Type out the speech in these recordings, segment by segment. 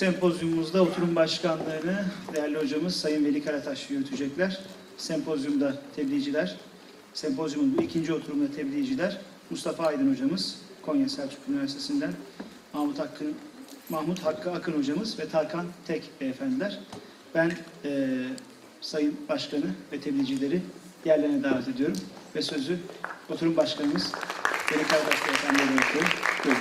sempozyumumuzda oturum başkanlığını değerli hocamız Sayın Veli Karataş yürütecekler. Sempozyumda tebliğciler, sempozyumun bu ikinci oturumda tebliğciler Mustafa Aydın hocamız Konya Selçuk Üniversitesi'nden Mahmut Hakkı, Mahmut Hakkı Akın hocamız ve Tarkan Tek beyefendiler. Ben eee, Sayın Başkanı ve tebliğcileri yerlerine davet ediyorum ve sözü oturum başkanımız Veli Karataş beyefendiye bırakıyorum. Buyurun.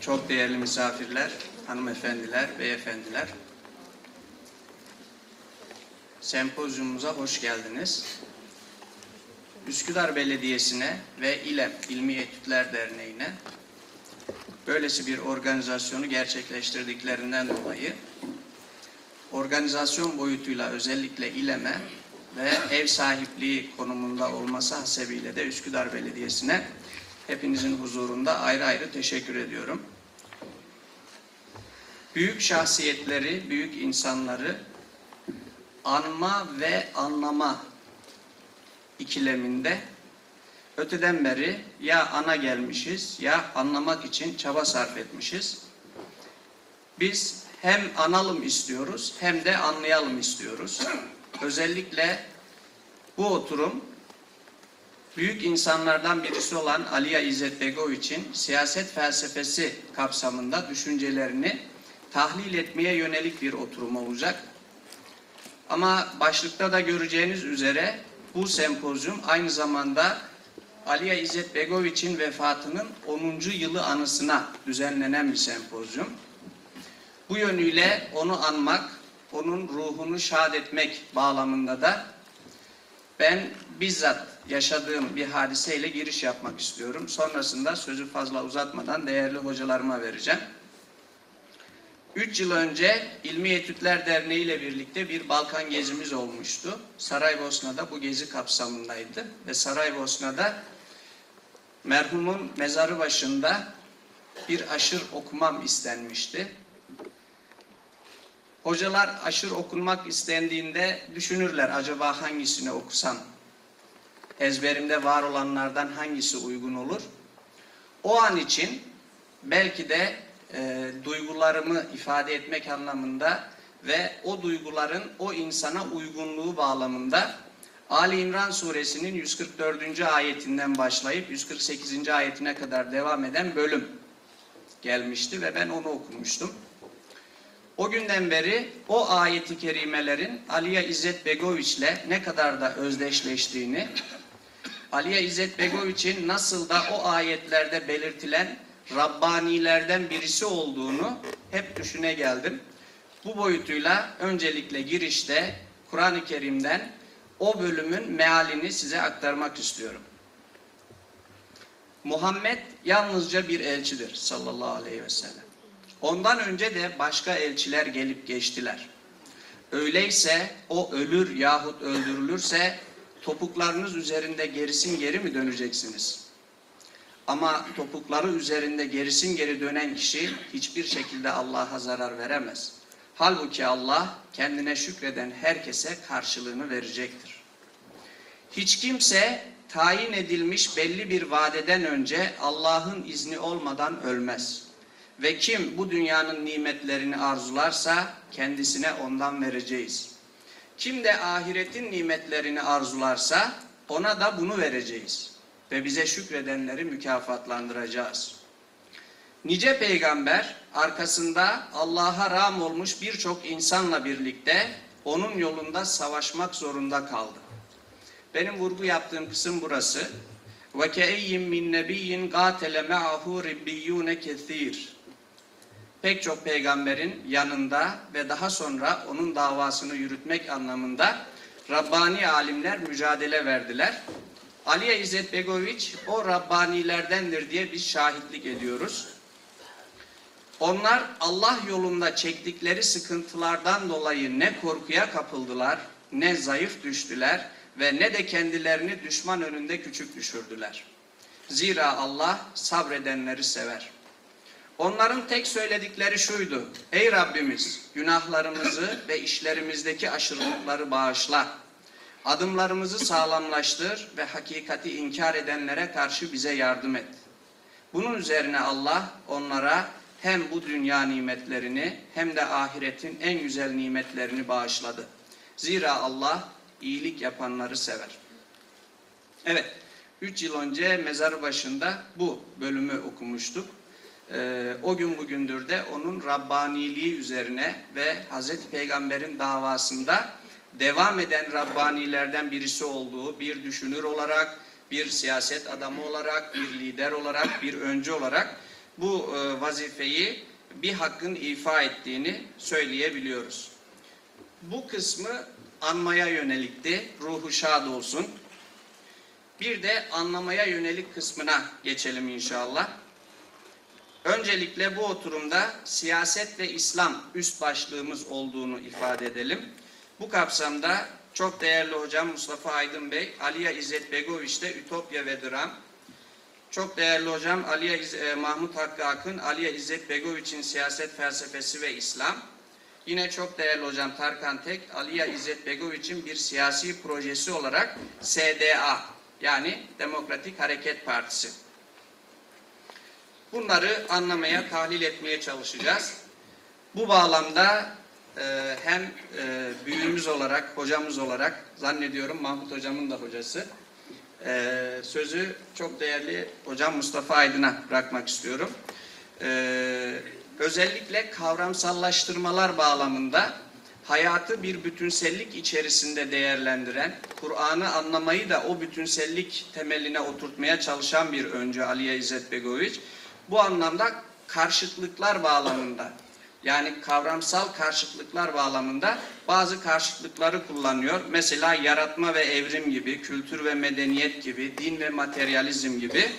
Çok değerli misafirler, hanımefendiler, beyefendiler. Sempozyumumuza hoş geldiniz. Üsküdar Belediyesi'ne ve İLEM İlmi Etütler Derneği'ne böylesi bir organizasyonu gerçekleştirdiklerinden dolayı organizasyon boyutuyla özellikle İLEM'e ve ev sahipliği konumunda olması hasebiyle de Üsküdar Belediyesi'ne hepinizin huzurunda ayrı ayrı teşekkür ediyorum. Büyük şahsiyetleri, büyük insanları anma ve anlama ikileminde öteden beri ya ana gelmişiz ya anlamak için çaba sarf etmişiz. Biz hem analım istiyoruz hem de anlayalım istiyoruz. Özellikle bu oturum büyük insanlardan birisi olan Aliya İzzet Begoviç'in siyaset felsefesi kapsamında düşüncelerini tahlil etmeye yönelik bir oturum olacak. Ama başlıkta da göreceğiniz üzere bu sempozyum aynı zamanda Aliya İzzet Begoviç'in vefatının 10. yılı anısına düzenlenen bir sempozyum. Bu yönüyle onu anmak, onun ruhunu şad etmek bağlamında da ben bizzat yaşadığım bir hadiseyle giriş yapmak istiyorum. Sonrasında sözü fazla uzatmadan değerli hocalarıma vereceğim. Üç yıl önce İlmi Etütler Derneği ile birlikte bir Balkan gezimiz olmuştu. Saraybosna'da bu gezi kapsamındaydı. Ve Saraybosna'da merhumun mezarı başında bir aşır okumam istenmişti. Hocalar aşır okunmak istendiğinde düşünürler acaba hangisini okusam? Ezberimde var olanlardan hangisi uygun olur? O an için belki de e, duygularımı ifade etmek anlamında ve o duyguların o insana uygunluğu bağlamında Ali İmran suresinin 144. ayetinden başlayıp 148. ayetine kadar devam eden bölüm gelmişti ve ben onu okumuştum. O günden beri o ayeti kerimelerin Aliye İzzet Begoviç'le ne kadar da özdeşleştiğini, Aliye İzzet Begoviç'in nasıl da o ayetlerde belirtilen Rabbanilerden birisi olduğunu hep düşüne geldim. Bu boyutuyla öncelikle girişte Kur'an-ı Kerim'den o bölümün mealini size aktarmak istiyorum. Muhammed yalnızca bir elçidir sallallahu aleyhi ve sellem. Ondan önce de başka elçiler gelip geçtiler. Öyleyse o ölür yahut öldürülürse topuklarınız üzerinde gerisin geri mi döneceksiniz? Ama topukları üzerinde gerisin geri dönen kişi hiçbir şekilde Allah'a zarar veremez. Halbuki Allah kendine şükreden herkese karşılığını verecektir. Hiç kimse tayin edilmiş belli bir vadeden önce Allah'ın izni olmadan ölmez. Ve kim bu dünyanın nimetlerini arzularsa kendisine ondan vereceğiz. Kim de ahiretin nimetlerini arzularsa ona da bunu vereceğiz. Ve bize şükredenleri mükafatlandıracağız. Nice peygamber arkasında Allah'a ram olmuş birçok insanla birlikte onun yolunda savaşmak zorunda kaldı. Benim vurgu yaptığım kısım burası. Ve ke'eyyin min nebiyyin qatele ma'ahu ribbiyyune kethir. pek çok peygamberin yanında ve daha sonra onun davasını yürütmek anlamında Rabbani alimler mücadele verdiler. Aliye İzzet Begoviç o Rabbanilerdendir diye biz şahitlik ediyoruz. Onlar Allah yolunda çektikleri sıkıntılardan dolayı ne korkuya kapıldılar, ne zayıf düştüler ve ne de kendilerini düşman önünde küçük düşürdüler. Zira Allah sabredenleri sever. Onların tek söyledikleri şuydu. Ey Rabbimiz günahlarımızı ve işlerimizdeki aşırılıkları bağışla. Adımlarımızı sağlamlaştır ve hakikati inkar edenlere karşı bize yardım et. Bunun üzerine Allah onlara hem bu dünya nimetlerini hem de ahiretin en güzel nimetlerini bağışladı. Zira Allah iyilik yapanları sever. Evet, 3 yıl önce mezar başında bu bölümü okumuştuk. Ee, o gün bugündür de onun Rabbaniliği üzerine ve Hazreti Peygamber'in davasında devam eden Rabbanilerden birisi olduğu, bir düşünür olarak, bir siyaset adamı olarak, bir lider olarak, bir öncü olarak bu e, vazifeyi bir hakkın ifa ettiğini söyleyebiliyoruz. Bu kısmı anmaya yönelikti. Ruhu şad olsun. Bir de anlamaya yönelik kısmına geçelim inşallah. Öncelikle bu oturumda siyaset ve İslam üst başlığımız olduğunu ifade edelim. Bu kapsamda çok değerli hocam Mustafa Aydın Bey, Aliye İzzet Begoviç'te Ütopya ve Dram, çok değerli hocam Aliye İz- e, Mahmut Hakkı Akın, Aliye İzzet Begoviç'in siyaset felsefesi ve İslam. Yine çok değerli hocam Tarkan Tek, Aliye İzzet Begoviç'in bir siyasi projesi olarak SDA yani Demokratik Hareket Partisi. Bunları anlamaya, tahlil etmeye çalışacağız. Bu bağlamda e, hem e, büyüğümüz olarak, hocamız olarak, zannediyorum Mahmut hocamın da hocası, e, sözü çok değerli hocam Mustafa Aydın'a bırakmak istiyorum. E, özellikle kavramsallaştırmalar bağlamında hayatı bir bütünsellik içerisinde değerlendiren, Kur'an'ı anlamayı da o bütünsellik temeline oturtmaya çalışan bir öncü Aliye İzzet Begoviç. Bu anlamda karşıtlıklar bağlamında yani kavramsal karşıtlıklar bağlamında bazı karşıtlıkları kullanıyor. Mesela yaratma ve evrim gibi, kültür ve medeniyet gibi, din ve materyalizm gibi.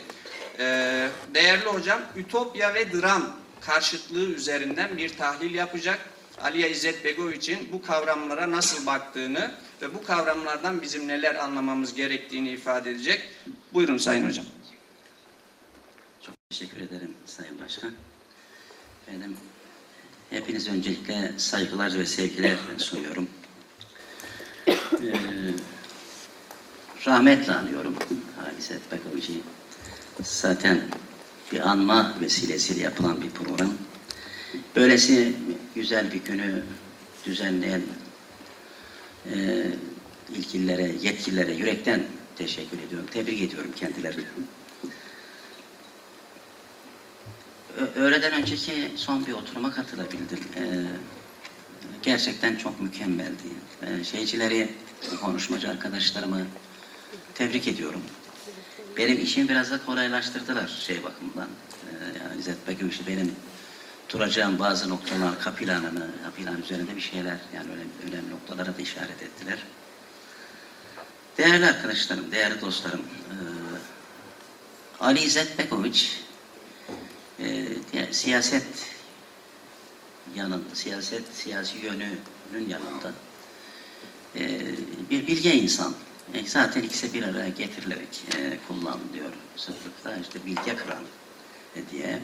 Ee, değerli hocam, ütopya ve dram karşıtlığı üzerinden bir tahlil yapacak. Aliye İzzet Begoviç'in bu kavramlara nasıl baktığını ve bu kavramlardan bizim neler anlamamız gerektiğini ifade edecek. Buyurun Sayın Hocam. Çok teşekkür ederim Sayın Başkan. Benim hepiniz öncelikle saygılar ve sevgiler sunuyorum. Ee, rahmetle anıyorum Haliset Bekovici. Zaten bir anma vesilesiyle yapılan bir program. Böylesi güzel bir günü düzenleyen e, ilgililere, yetkililere yürekten teşekkür ediyorum. Tebrik ediyorum kendilerini. Öğleden önceki son bir oturuma katılabildim. Ee, gerçekten çok mükemmeldi. Ee, şeycileri, konuşmacı arkadaşlarımı tebrik ediyorum. Benim işimi biraz da kolaylaştırdılar şey bakımından. Ee, yani İzzet Bekirişi benim duracağım bazı noktalar, kapılanını, kapılan üzerinde bir şeyler, yani önemli, önemli noktalara da işaret ettiler. Değerli arkadaşlarım, değerli dostlarım, ee, Ali İzzet Bekoviç e, siyaset yanında, siyaset, siyasi yönünün yanında e, bir bilge insan. E, zaten ikisi bir araya getirilerek e, kullanılıyor sıklıkla işte bilge kral e, diye.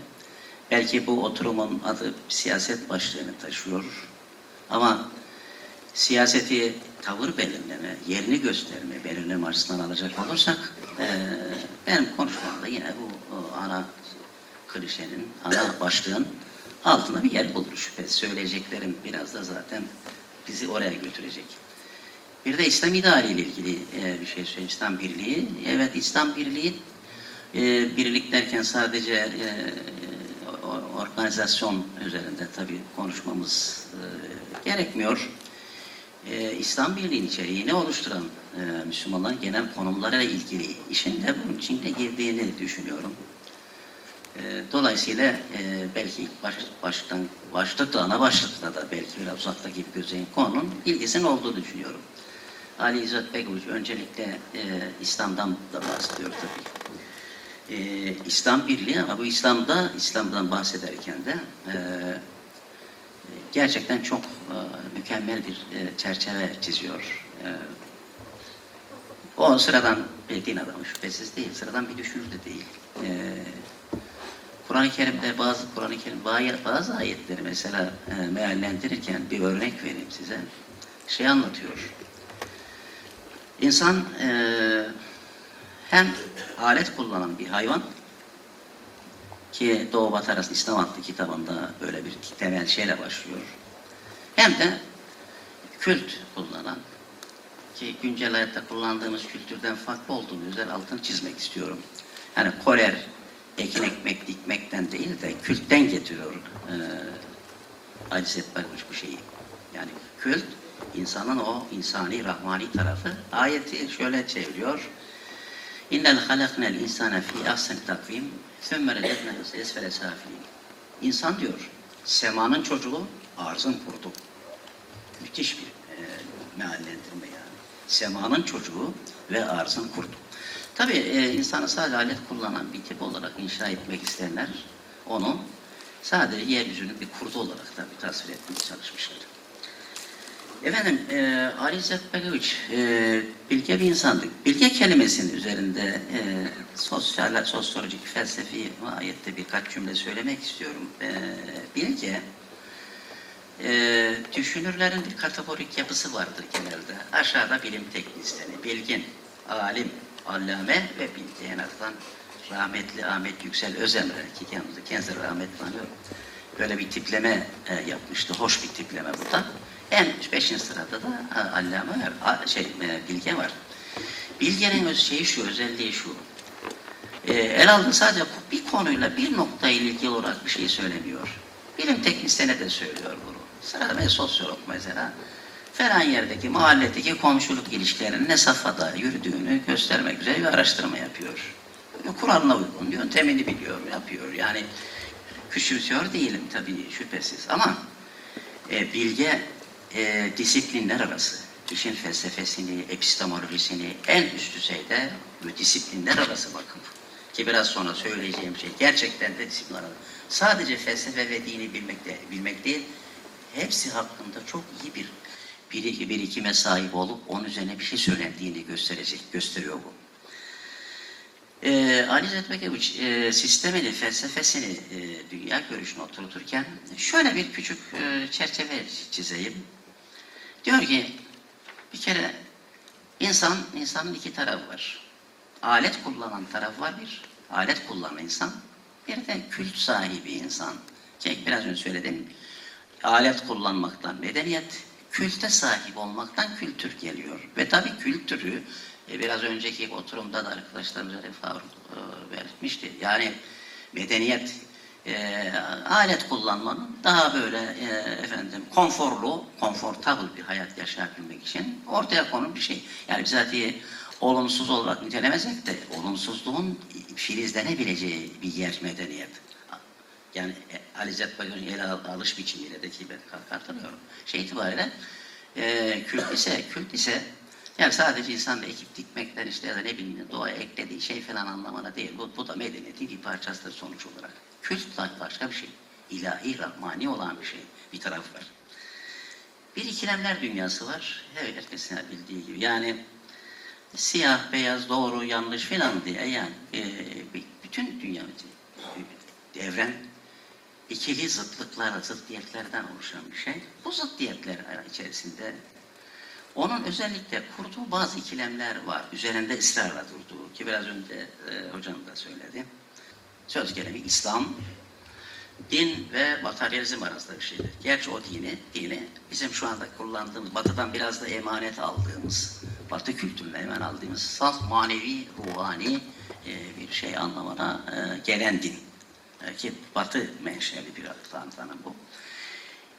Belki bu oturumun adı siyaset başlığını taşıyor ama siyaseti tavır belirleme, yerini gösterme, belirleme açısından alacak olursak e, benim konuşmamda yine bu o ana klişenin, ana başlığın altına bir yer bulur şüphesiz. Söyleyeceklerim biraz da zaten bizi oraya götürecek. Bir de İslam ideali ile ilgili e, bir şey söyleyeyim. İslam Birliği. Evet İslam Birliği e, birlik derken sadece e, organizasyon üzerinde tabii konuşmamız gerekmiyor. İslam Birliği'nin içeriğini oluşturan Müslümanların genel konumlarıyla ilgili işin de bunun içine girdiğini düşünüyorum. E, dolayısıyla e, belki ilk baş, baştan, başlıkta, ana başlıkta da belki biraz uzakta gibi gözüken konunun ilgisinin olduğunu düşünüyorum. Ali İzzet Begoviç öncelikle e, İslam'dan da bahsediyor tabii. E, İslam birliği ama bu İslam'da, İslam'dan bahsederken de e, gerçekten çok e, mükemmel bir e, çerçeve çiziyor. E, o sıradan bir din adamı şüphesiz değil, sıradan bir düşünür de değil. E, Kur'an-ı Kerim'de bazı Kur'an-ı Kerim bazı, ayetleri mesela e, meallendirirken bir örnek vereyim size. Şey anlatıyor. İnsan e, hem alet kullanan bir hayvan ki Doğu Batı arasında İslam adlı kitabında böyle bir temel şeyle başlıyor. Hem de kült kullanan ki güncel hayatta kullandığımız kültürden farklı olduğunu özel altını çizmek istiyorum. Yani korer, ekin ekmek dikmekten değil de kültten getiriyor e, aciz etmemiş bu şeyi. Yani kült, insanın o insani, rahmani tarafı. Ayeti şöyle çeviriyor. İnnel halaknel insane fi ahsen takvim thumma redednehu esfele safilin. İnsan diyor, semanın çocuğu, arzın kurdu. Müthiş bir e, meallendirme yani. Semanın çocuğu ve arzın kurdu. Tabii e, insanı sadece alet kullanan bir tip olarak inşa etmek isteyenler onu sadece yeryüzünün bir kurdu olarak tabii tasvir etmeye çalışmışlar. Efendim, e, Ali İzzet Begoviç e, bilge bir insandı. Bilge kelimesinin üzerinde e, sosyal, sosyolojik, felsefi ayette birkaç cümle söylemek istiyorum. E, bilge, e, düşünürlerin bir kategorik yapısı vardır genelde. Aşağıda bilim teknisyeni, bilgin, alim, allame ve bilgi en azından rahmetli Ahmet Yüksel Özemre ki kendisi, kendisi rahmetli anıyor. Böyle bir tipleme e, yapmıştı. Hoş bir tipleme bu da. En beşinci sırada da e, allame var, şey, e, bilge var. Bilgenin öz şeyi şu, özelliği şu. El aldığı sadece bir konuyla, bir noktayla ilgili olarak bir şey söylemiyor. Bilim teknisyene de söylüyor bunu. Sırada ve sosyolog mesela falan yerdeki, mahalledeki komşuluk ilişkilerinin ne safhada yürüdüğünü göstermek üzere bir araştırma yapıyor. Kur'an'la uygun, yöntemini biliyor, yapıyor. Yani küçümsüyor değilim tabii şüphesiz ama e, bilge e, disiplinler arası, işin felsefesini, epistemolojisini en üst düzeyde bu disiplinler arası bakın. Ki biraz sonra söyleyeceğim şey gerçekten de disiplinler arası. Sadece felsefe ve dini bilmek, de, bilmek değil, hepsi hakkında çok iyi bir bir birikime sahip olup onun üzerine bir şey söylendiğini gösterecek, gösteriyor bu. Ee, Ali Zetmekeviç e, sistemini, felsefesini, e, dünya görüşünü oturturken şöyle bir küçük e, çerçeve çizeyim. Diyor ki bir kere insan, insanın iki tarafı var. Alet kullanan taraf var bir, alet kullanan insan. Bir de kült sahibi insan. Ki biraz önce söyledim. Alet kullanmaktan medeniyet, külte sahip olmaktan kültür geliyor. Ve tabii kültürü e, biraz önceki oturumda da arkadaşlarımız öyle Faruk e, belirtmişti. Yani medeniyet e, alet kullanmanın daha böyle e, efendim konforlu, konfortable bir hayat yaşayabilmek için ortaya konun bir şey. Yani bizatihi olumsuz olarak nitelemesek de olumsuzluğun filizlenebileceği bir yer medeniyet. Yani e, Ali Zet Bayır'ın ele al- alış biçimiyle de ki ben katılıyorum. Şey itibariyle e, kült ise, kült ise yani sadece insanla ekip dikmekten işte ya da ne bileyim doğaya eklediği şey falan anlamına değil. Bu, bu da medeniyetin bir parçasıdır sonuç olarak. Kült başka bir şey. İlahi, rahmani olan bir şey. Bir taraf var. Bir ikilemler dünyası var. Evet, herkesin bildiği gibi. Yani siyah, beyaz, doğru, yanlış filan diye yani e, bütün dünya, evren ikili zıtlıklar, zıddiyetlerden oluşan bir şey. Bu zıddiyetler içerisinde onun özellikle kurduğu bazı ikilemler var. Üzerinde ısrarla durduğu ki biraz önce e, hocam da söyledi. Söz gelimi İslam, din ve materyalizm arasında bir şeydir. Gerçi o dini, dini bizim şu anda kullandığımız, batıdan biraz da emanet aldığımız, batı kültürüne hemen aldığımız saf manevi, ruhani e, bir şey anlamına e, gelen din. Ki batı menşeli bir tanım bu.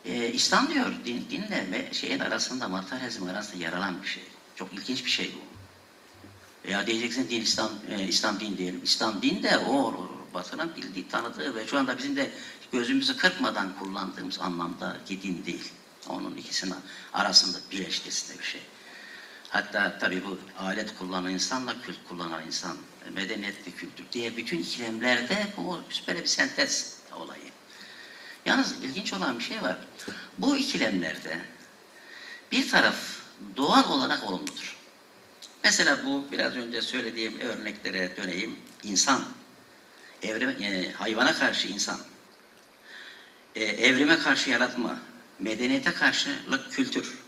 Ee, İslam diyor din, dinle ve şeyin arasında materyalizm arasında yer alan bir şey. Çok ilginç bir şey bu. Ya diyeceksin din İslam e, İslam din diyelim. İslam din de o Batı'nın bildiği, tanıdığı ve şu anda bizim de gözümüzü kırpmadan kullandığımız anlamda din değil. Onun ikisinin arasında bileşkesi de bir şey. Hatta tabii bu alet kullanan insanla kült kullanan insan, medeniyetli kültür diye bütün ikilemlerde bu böyle bir sentez olayı. Yalnız ilginç olan bir şey var. Bu ikilemlerde bir taraf doğal olarak olumludur. Mesela bu biraz önce söylediğim örneklere döneyim. İnsan, evrime, e, hayvana karşı insan, e, evrime karşı yaratma, medeniyete karşılık kültür.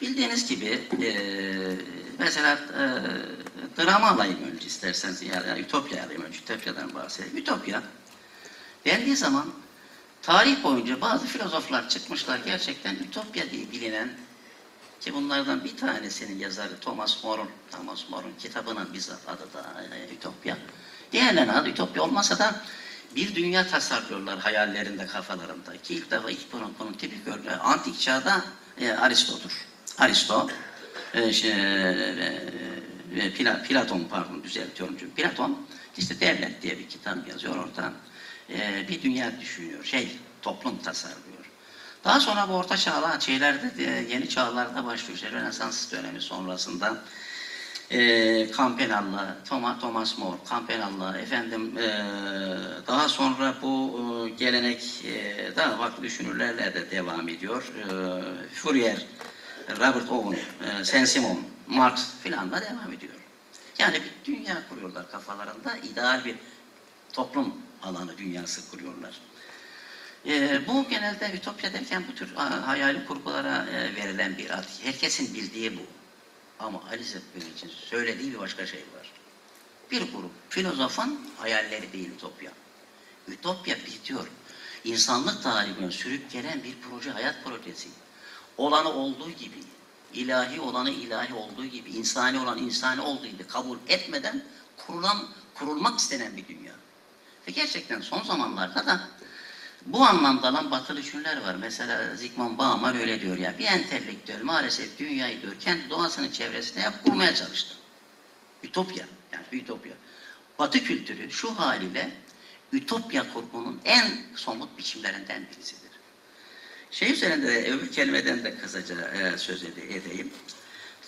Bildiğiniz gibi e, mesela e, drama alayım önce isterseniz ya da Ütopya alayım önce Ütopya'dan bahsedeyim. Ütopya dendiği zaman tarih boyunca bazı filozoflar çıkmışlar gerçekten Ütopya diye bilinen ki bunlardan bir tanesinin yazarı Thomas More'un, Thomas More'un kitabının bizzat adı da e, Ütopya. Diğerlerinin adı Ütopya olmasa da bir dünya tasarlıyorlar hayallerinde, kafalarında. Ki ilk defa ilk bunun, bunun tipik örneği antik çağda e, Aristo'dur. Aristo, e, şey, e, e, Pla- Platon pardon düzeltiyorum çünkü Platon işte devlet diye bir kitap yazıyor oradan e, bir dünya düşünüyor, şey toplum tasarlıyor. Daha sonra bu orta çağlar şeylerde de, yeni çağlarda başlıyor. İşte Rönesans dönemi sonrasında e, Campanella, Thomas, Thomas More, Campanella, efendim e, daha sonra bu e, gelenek e, daha farklı düşünürlerle de devam ediyor. E, Fourier, Robert Owen, e, Saint-Simon, Marx filan da devam ediyor. Yani bir dünya kuruyorlar kafalarında, ideal bir toplum alanı dünyası kuruyorlar. Ee, bu genelde ütopya derken bu tür hayali kurgulara e, verilen bir ad. Herkesin bildiği bu. Ama Alice Benim için söylediği bir başka şey var. Bir grup filozofun hayalleri değil ütopya. Ütopya bitiyor. İnsanlık tarihine sürüp gelen bir proje, hayat projesi. Olanı olduğu gibi, ilahi olanı ilahi olduğu gibi, insani olan insani olduğu gibi kabul etmeden kurulan, kurulmak istenen bir dünya. Ve gerçekten son zamanlarda da bu anlamda alan batılı düşünürler var. Mesela Zygmunt Bauman öyle diyor ya. Bir entelektüel maalesef dünyayı diyor kendi doğasının çevresinde yap kurmaya çalıştı. Ütopya. Yani ütopya. Batı kültürü şu haliyle ütopya kurgunun en somut biçimlerinden birisidir. Şey üzerinde de öbür kelimeden de kısaca e, söz ede- edeyim.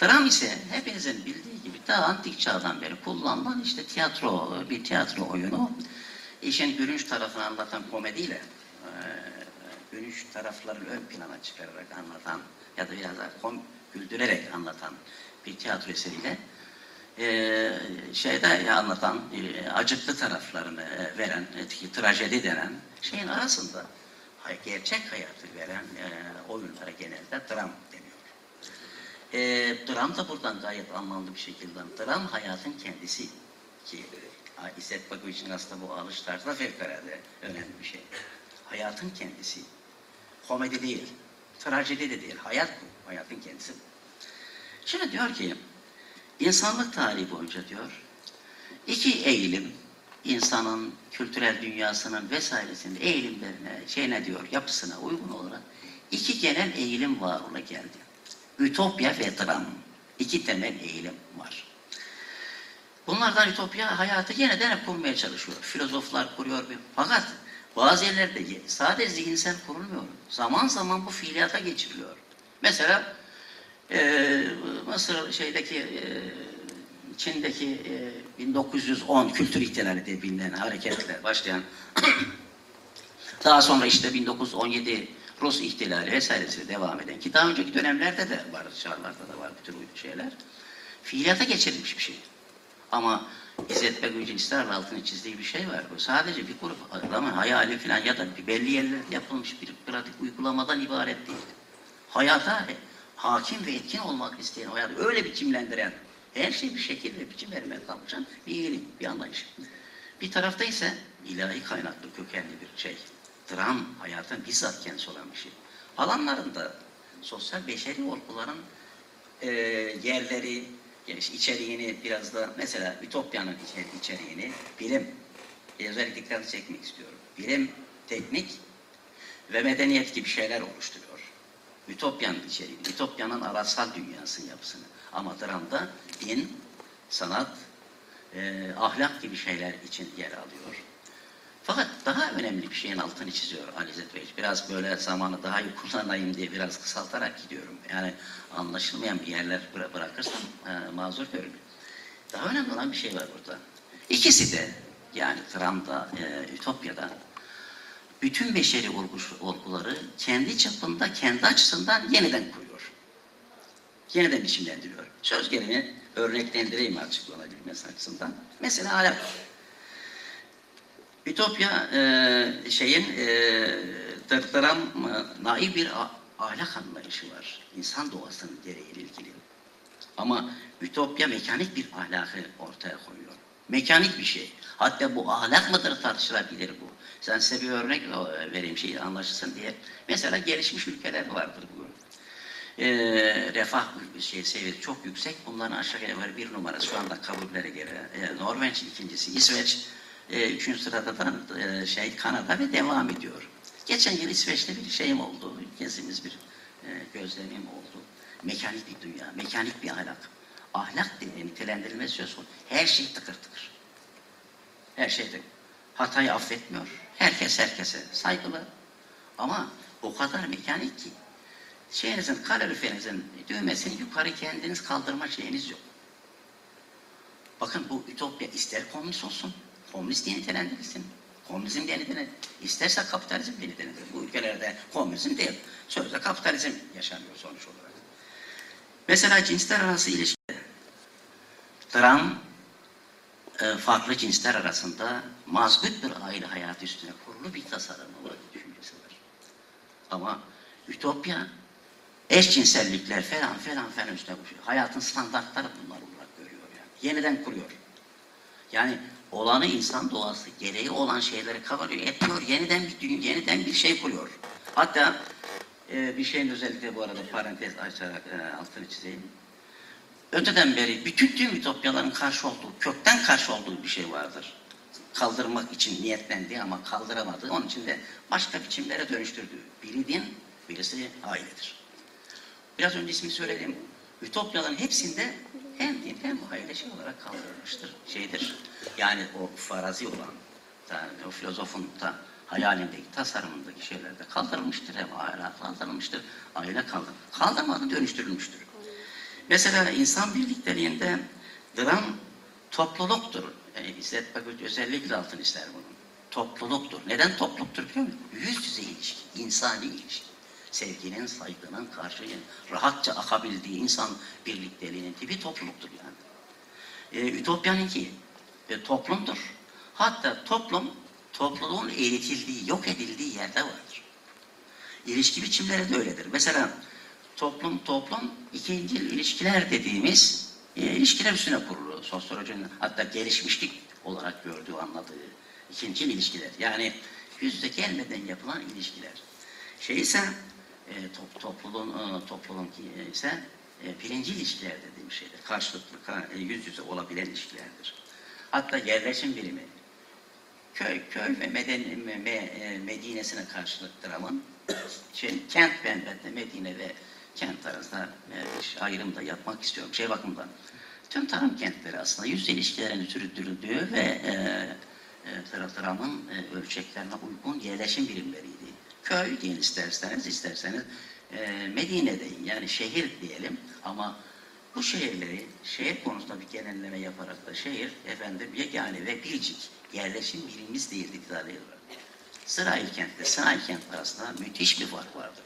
Dram ise hepinizin bildiği gibi daha antik çağdan beri kullanılan işte tiyatro, bir tiyatro oyunu. İşin gülünç tarafını anlatan komediyle e, gülünç tarafların ön plana çıkararak anlatan ya da biraz daha kom, güldürerek anlatan bir tiyatro eseriyle e, şeyde anlatan e, acıklı taraflarını e, veren e, trajedi denen şeyin arasında gerçek hayatı veren e, oyunlara genelde dram deniyor. E, dram da buradan gayet anlamlı bir şekilde. Dram hayatın kendisi ki e, İzzet Bakoviç'in aslında bu alış tarzı da fevkalade önemli bir şey. Hayatın kendisi. Komedi değil, trajedi de değil. Hayat bu. Hayatın kendisi. Şimdi diyor ki, insanlık tarihi boyunca diyor, iki eğilim, insanın kültürel dünyasının vesairesinin eğilimlerine, şeyine diyor, yapısına uygun olarak iki genel eğilim var ola geldi. Ütopya ve dram. İki temel eğilim var. Bunlardan Ütopya hayatı yeniden hep kurmaya çalışıyor. Filozoflar kuruyor. bir- Fakat bazı yerlerde ye- sadece zihinsel kurulmuyor. Zaman zaman bu fiiliyata geçiriliyor. Mesela e, Mısır şeydeki e, Çin'deki e, 1910 kültür ihtilali diye bilinen hareketle başlayan daha sonra işte 1917 Rus ihtilali vesairesi devam eden ki daha önceki dönemlerde de var, çağlarda da var bu tür şeyler. Fiiliyata geçirilmiş bir şey. Ama İzzet Begücü'nün ısrarla altını çizdiği bir şey var. Bu sadece bir grup adamın hayali falan ya da bir belli yerlerde yapılmış bir pratik uygulamadan ibaret değil. Hayata hakim ve etkin olmak isteyen, hayatı öyle biçimlendiren, her şey bir şekil ve biçim vermeye kalkışan bir iyilik, bir anlayış. Bir tarafta ise ilahi kaynaklı kökenli bir şey. Dram hayatın bizzat kendisi olan bir şey. Alanlarında sosyal beşeri olguların e, yerleri, yani içeriğini biraz da mesela Ütopya'nın içeri- içeriğini bilim, e, özellikle çekmek istiyorum. Bilim, teknik ve medeniyet gibi şeyler oluşturuyor. Ütopya'nın içeriğini, Ütopya'nın araçsal dünyasının yapısını. Ama dramda din, sanat, e, ahlak gibi şeyler için yer alıyor. Fakat daha önemli bir şeyin altını çiziyor Ali İzzet Bey. Biraz böyle zamanı daha iyi kullanayım diye biraz kısaltarak gidiyorum. Yani anlaşılmayan bir yerler bıra- bırakırsam e, mazur görün. Daha önemli olan bir şey var burada. İkisi de yani Tram'da, e, Ütopya'da bütün beşeri olguları kendi çapında, kendi açısından yeniden kuruyor. Yeniden biçimlendiriyor. Söz gelimi örneklendireyim açıklanabilmesi açısından. Mesela ahlak. Ütopya e, şeyin e, Dırdıram e, naif bir ahlak anlayışı var. İnsan doğasının gereğiyle ilgili. Ama Ütopya mekanik bir ahlakı ortaya koyuyor. Mekanik bir şey. Hatta bu ahlak mıdır tartışılabilir bu. Sen size bir örnek e, vereyim şey anlaşılsın diye. Mesela gelişmiş ülkeler vardır bugün. Ee, refah şey seviyesi çok yüksek. Bunların aşağı yukarı bir numara şu anda kabullere göre. E, Norveç ikincisi, İsveç e, üçüncü sırada da e, şey Kanada ve devam ediyor. Geçen yıl İsveç'te bir şeyim oldu. Gezimiz bir e, gözlemim oldu. Mekanik bir dünya, mekanik bir ahlak. Ahlak diye nitelendirilmesi söz konusu. Her şey tıkır tıkır. Her şey tıkır. Hatayı affetmiyor. Herkes herkese saygılı. Ama o kadar mekanik ki şeyinizin, kaloriferinizin düğmesini yukarı kendiniz kaldırma şeyiniz yok. Bakın bu ütopya ister komünist olsun, komünist diye nitelendirilsin. Komünizm diye nitelendirilsin. İsterse kapitalizm diye nitelendirilsin. Bu ülkelerde komünizm değil. Sözde kapitalizm yaşanıyor sonuç olarak. Mesela cinsler arası ilişki. Dram, e, farklı cinsler arasında mazbut bir aile hayatı üstüne kurulu bir tasarımı var, düşüncesi var. Ama Ütopya eşcinsellikler falan falan falan koşuyor. Hayatın standartları bunlar olarak görüyor yani. Yeniden kuruyor. Yani olanı insan doğası gereği olan şeyleri kabarıyor, etmiyor, yeniden bir dünya, yeniden bir şey kuruyor. Hatta e, bir şeyin özellikle bu arada parantez açarak e, altını çizeyim. Öteden beri bütün tüm ütopyaların karşı olduğu, kökten karşı olduğu bir şey vardır. Kaldırmak için niyetlendi ama kaldıramadı. Onun için de başka biçimlere dönüştürdü. Biri din, birisi ailedir. Biraz önce ismini söyledim. Ütopyaların hepsinde hem din hem şey olarak kaldırılmıştır. Şeydir. Yani o farazi olan, yani o filozofun da hayalindeki, tasarımındaki şeyler de kaldırılmıştır. Hem aile kaldırılmıştır, aile kaldır. Kaldırmadan dönüştürülmüştür. Mesela insan birlikteliğinde dram topluluktur. Yani İzzet Bakır özellikle altını ister bunun. Topluluktur. Neden topluluktur biliyor musun? Yüz yüze ilişki, insani ilişki. Sevginin, saygının karşıyın rahatça akabildiği insan birlikteliğinin tipi topluluktur yani. Ee, Ütopyanınki e, toplumdur. Hatta toplum, topluluğun eğitildiği, yok edildiği yerde vardır. İlişki biçimleri de öyledir. Mesela toplum toplum ikinci ilişkiler dediğimiz e, ilişkiler üstüne kurulu. Sosyolojinin hatta gelişmişlik olarak gördüğü, anladığı ikinci ilişkiler. Yani yüz yüze gelmeden yapılan ilişkiler. Şey ise e, top, topluluğun e, topluluğun ki ise e, birinci ilişkiler dediğim şeydir. Karşılıklı, ka- e, yüz yüze olabilen ilişkilerdir. Hatta yerleşim birimi köy köy ve meden, me, e, Medine'sine karşılık dramın şey, kent benbette Medine ve kent arasında e, ayrım da yapmak istiyorum. Şey bakımdan tüm tarım kentleri aslında yüz ilişkilerin sürdürüldüğü ve e, e, dra- dramın e, ölçeklerine uygun yerleşim birimleriydi. Köy deyin isterseniz isterseniz e, Medine deyin yani şehir diyelim ama bu şehirleri, şehir konusunda bir genelleme yaparak da şehir efendim yegane ve biricik yerleşim birimimiz değildi iddialıyorlar. Sırayı kentle sanayi kent arasında müthiş bir fark vardır.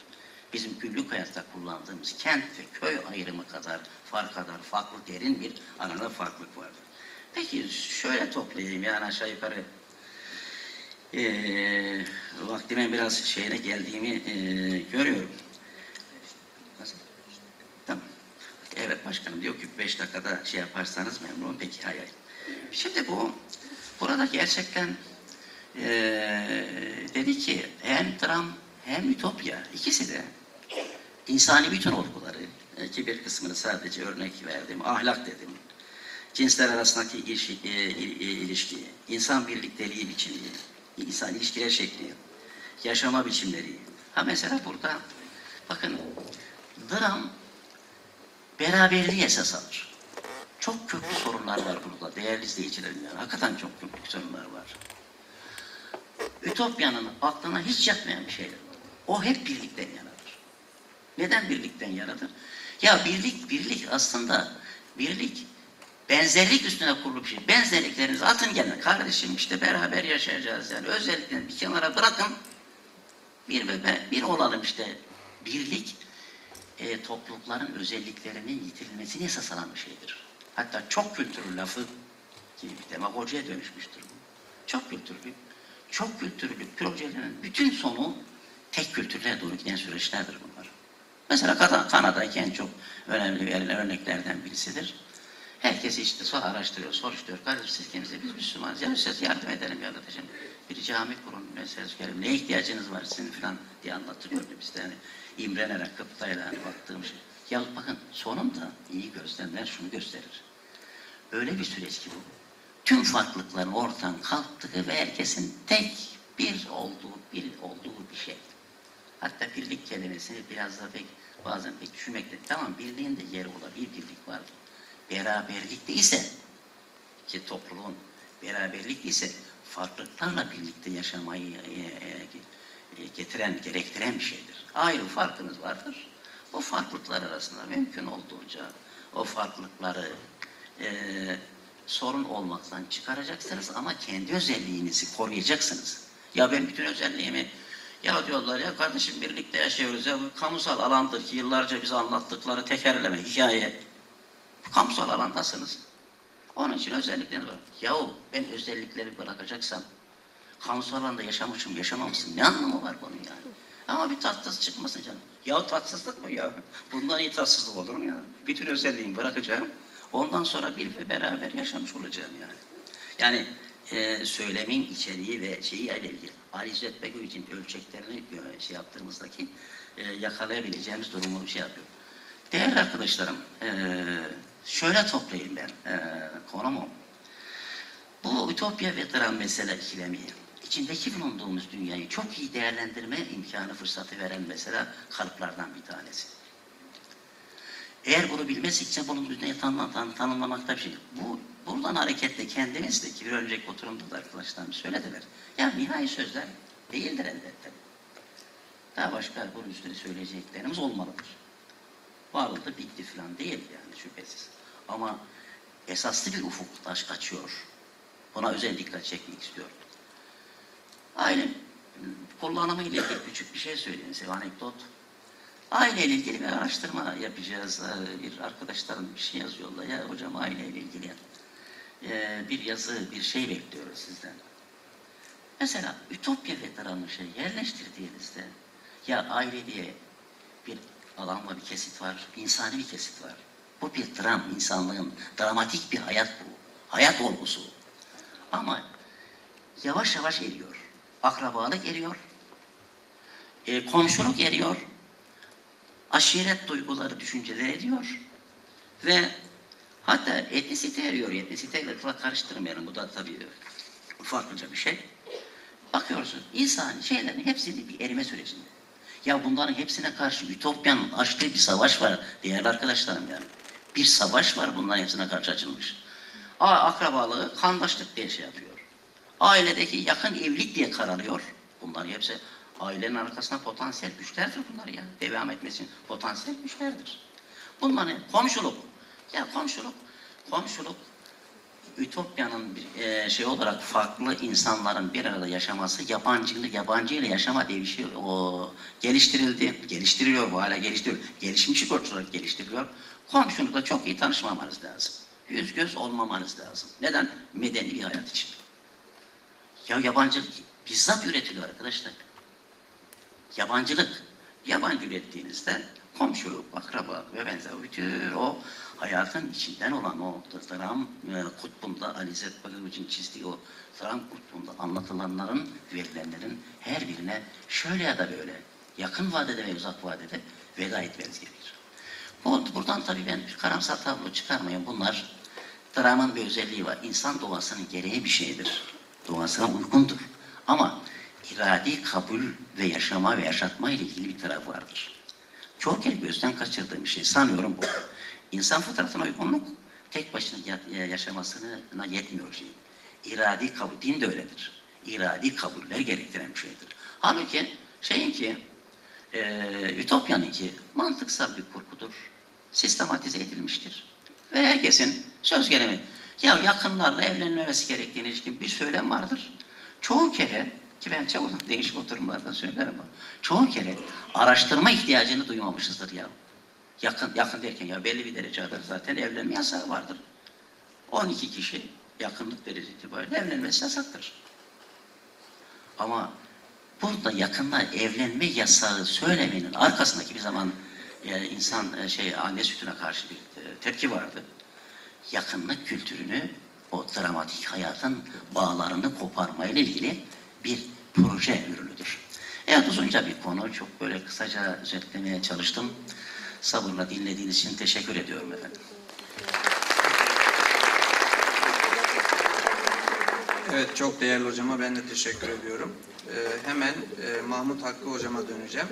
Bizim günlük hayatta kullandığımız kent ve köy ayrımı kadar fark kadar farklı derin bir arada farklılık vardır. Peki şöyle toplayayım yani aşağı yukarı eee vaktimin biraz şeyine geldiğimi eee, görüyorum. Nasıl? Tamam. Evet başkanım diyor ki beş dakikada şey yaparsanız memnunum. Peki hayır. Şimdi bu burada gerçekten eee, dedi ki hem dram hem ütopya ikisi de insani bütün olguları e, ki bir kısmını sadece örnek verdim. Ahlak dedim. Cinsler arasındaki ilişki, e, e, ilişki insan birlikteliği biçimi, insan ilişkiler şekli, yaşama biçimleri. Ha mesela burada bakın dram beraberliği esas alır. Çok köklü sorunlar var burada değerli izleyicilerim. Yani. Hakikaten çok köklü sorunlar var. Ütopyanın aklına hiç yatmayan bir şeydir. O hep birlikten yanadır. Neden birlikten yanadır? Ya birlik, birlik aslında birlik benzerlik üstüne kurulu bir şey. Benzerliklerinizi atın gelin. Kardeşim işte beraber yaşayacağız yani. Özelliklerini bir kenara bırakın. Bir ve ben- bir olalım işte. Birlik e, toplulukların özelliklerinin yitirilmesini esas alan bir şeydir. Hatta çok kültürlü lafı gibi bir demagojiye dönüşmüştür bu. Çok kültürlü, çok kültürlü projelerin bütün sonu tek kültürlere doğru giden süreçlerdir bunlar. Mesela Kan- Kanada'daki en çok önemli verilen örneklerden birisidir. Herkes işte sonra araştırıyor, soruşturuyor. Kardeşim siz kimsiniz? Biz Müslümanız. Ya size yardım edelim ya kardeşim. Bir cami kurun, mesela söyleyelim. Ne ihtiyacınız var sizin falan diye anlatılıyordu bizde. Yani imrenerek, kıptayla hani baktığım şey. Ya bakın sonunda iyi gözlemler şunu gösterir. Öyle bir süreç ki bu. Tüm farklılıkların ortadan kalktığı ve herkesin tek bir olduğu, bir olduğu bir şey. Hatta birlik kelimesini biraz da pek bazen pek düşünmekte. Tamam birliğin de yeri olabilir, birlik vardır. Beraberlikte ise ki topluluğun beraberlik ise farklılıklarla birlikte yaşamayı e, e, e, getiren, gerektiren bir şeydir. Ayrı farkınız vardır. O farklılıklar arasında mümkün olduğunca o farklılıkları e, sorun olmaktan çıkaracaksınız ama kendi özelliğinizi koruyacaksınız. Ya ben bütün özelliğimi ya diyorlar ya kardeşim birlikte yaşıyoruz ya bu kamusal alandır ki yıllarca bize anlattıkları tekerleme, hikaye. Kamusal alandasınız. Onun için özellikleriniz var. Yahu ben özellikleri bırakacaksam kamusal alanda yaşamışım, yaşamamışım ne anlamı var bunun yani? Ama bir tatsız çıkmasın canım. Ya tatsızlık mı ya? Bundan iyi tatsızlık olur mu ya? Bütün özelliğimi bırakacağım. Ondan sonra bir ve beraber yaşamış olacağım yani. Yani e, söylemin içeriği ve şeyi ile ilgili Ali İzzet Begoviç'in ölçeklerini e, şey yaptığımızdaki e, yakalayabileceğimiz durumu şey yapıyor. Değerli arkadaşlarım, e, şöyle toplayayım ben e, konumu. Bu ütopya ve dram mesele ikilemi, içindeki bulunduğumuz dünyayı çok iyi değerlendirme imkanı fırsatı veren mesela kalıplardan bir tanesi. Eğer bunu bilmezsek bunun dünyayı tanım, tan, tanımlamakta bir şey. Bu, buradan hareketle kendimiz de ki bir önceki oturumda da arkadaşlarım söylediler. Ya nihai sözler değildir elbette. Daha başka bunun üstüne söyleyeceklerimiz olmalıdır. Varlığı bitti falan değil yani şüphesiz. Ama esaslı bir ufuk taş açıyor. Buna özel dikkat çekmek istiyorum. Aile kullanımı ile ilgili küçük bir şey söyleyeyim size, anekdot. Aile ile ilgili bir araştırma yapacağız. Ee, Bir arkadaşlarım bir şey yazıyorlar. Ya hocam aile ile ilgili ee, bir yazı, bir şey bekliyoruz sizden. Mesela Ütopya ve dramı şey yerleştirdiğinizde ya aile diye bir var, bir kesit var, insani bir kesit var. Bu bir dram, insanlığın dramatik bir hayat bu. Hayat olgusu. Ama yavaş yavaş eriyor. Akrabalık eriyor. E, komşuluk eriyor. Aşiret duyguları, düşünceler eriyor. Ve hatta etnisite eriyor. Etnisiteyle karıştırmayalım. Bu da tabii farklıca bir şey. Bakıyorsunuz insan şeylerin hepsini bir erime sürecinde. Ya bunların hepsine karşı Ütopya'nın açtığı bir savaş var değerli arkadaşlarım yani. Bir savaş var bunların hepsine karşı açılmış. A, akrabalığı kandaşlık diye şey yapıyor. Ailedeki yakın evlilik diye kararıyor. Bunlar hepsi ailenin arkasında potansiyel güçlerdir bunlar ya. Devam etmesi için potansiyel güçlerdir. Bunların komşuluk. Ya komşuluk, komşuluk Ütopya'nın e, şey olarak farklı insanların bir arada yaşaması, yabancılık, yabancı ile yaşama diye bir şey o, geliştirildi. Geliştiriliyor bu hala geliştiriyor. Gelişmiş bir olarak geliştiriliyor. Komşulukla çok iyi tanışmamanız lazım. Yüz göz olmamanız lazım. Neden? Medeni bir hayat için. Ya yabancılık bizzat üretiliyor arkadaşlar. Yabancılık. Yabancı ürettiğinizde komşuluk, akraba ve benzer bütün o hayatın içinden olan o dram e, kutbunda Ali İzzet Bakırcı'nın çizdiği o dram kutbunda anlatılanların, verilenlerin her birine şöyle ya da böyle yakın vadede ve uzak vadede veda etmeniz gerekir. Bu, buradan tabii ben bir karamsar tablo çıkarmayayım. Bunlar dramın bir özelliği var. İnsan doğasının gereği bir şeydir. Doğasına uygundur. Ama iradi kabul ve yaşama ve yaşatma ile ilgili bir taraf vardır. Çok kez gözden kaçırdığım şey sanıyorum bu. İnsan fıtratına uygunluk tek başına ya- yaşamasına yetmiyor şey. İradi kabul, din de öyledir. İradi kabuller gerektiren bir şeydir. Halbuki şeyin ki, e, Ütopya'nın ki mantıksal bir kurgudur. Sistematize edilmiştir. Ve herkesin söz gelimi, ya yakınlarla evlenmemesi gerektiğine ilişkin bir söylem vardır. Çoğu kere, ki ben çok değişik oturumlarda söylerim ama, çoğu kere araştırma ihtiyacını duymamışızdır ya. Yakın, yakın derken ya belli bir derece kadar zaten evlenme yasağı vardır. 12 kişi yakınlık derece itibariyle evlenmesi yasaktır. Ama burada yakında evlenme yasağı söylemenin arkasındaki bir zaman e, insan e, şey anne sütüne karşı bir e, tepki vardı. Yakınlık kültürünü o dramatik hayatın bağlarını koparmayla ilgili bir proje ürünüdür. Evet uzunca bir konu. Çok böyle kısaca özetlemeye çalıştım. Sabırla dinlediğiniz için teşekkür ediyorum efendim. Evet, çok değerli hocama ben de teşekkür ediyorum. Ee, hemen e, Mahmut Hakkı hocama döneceğim.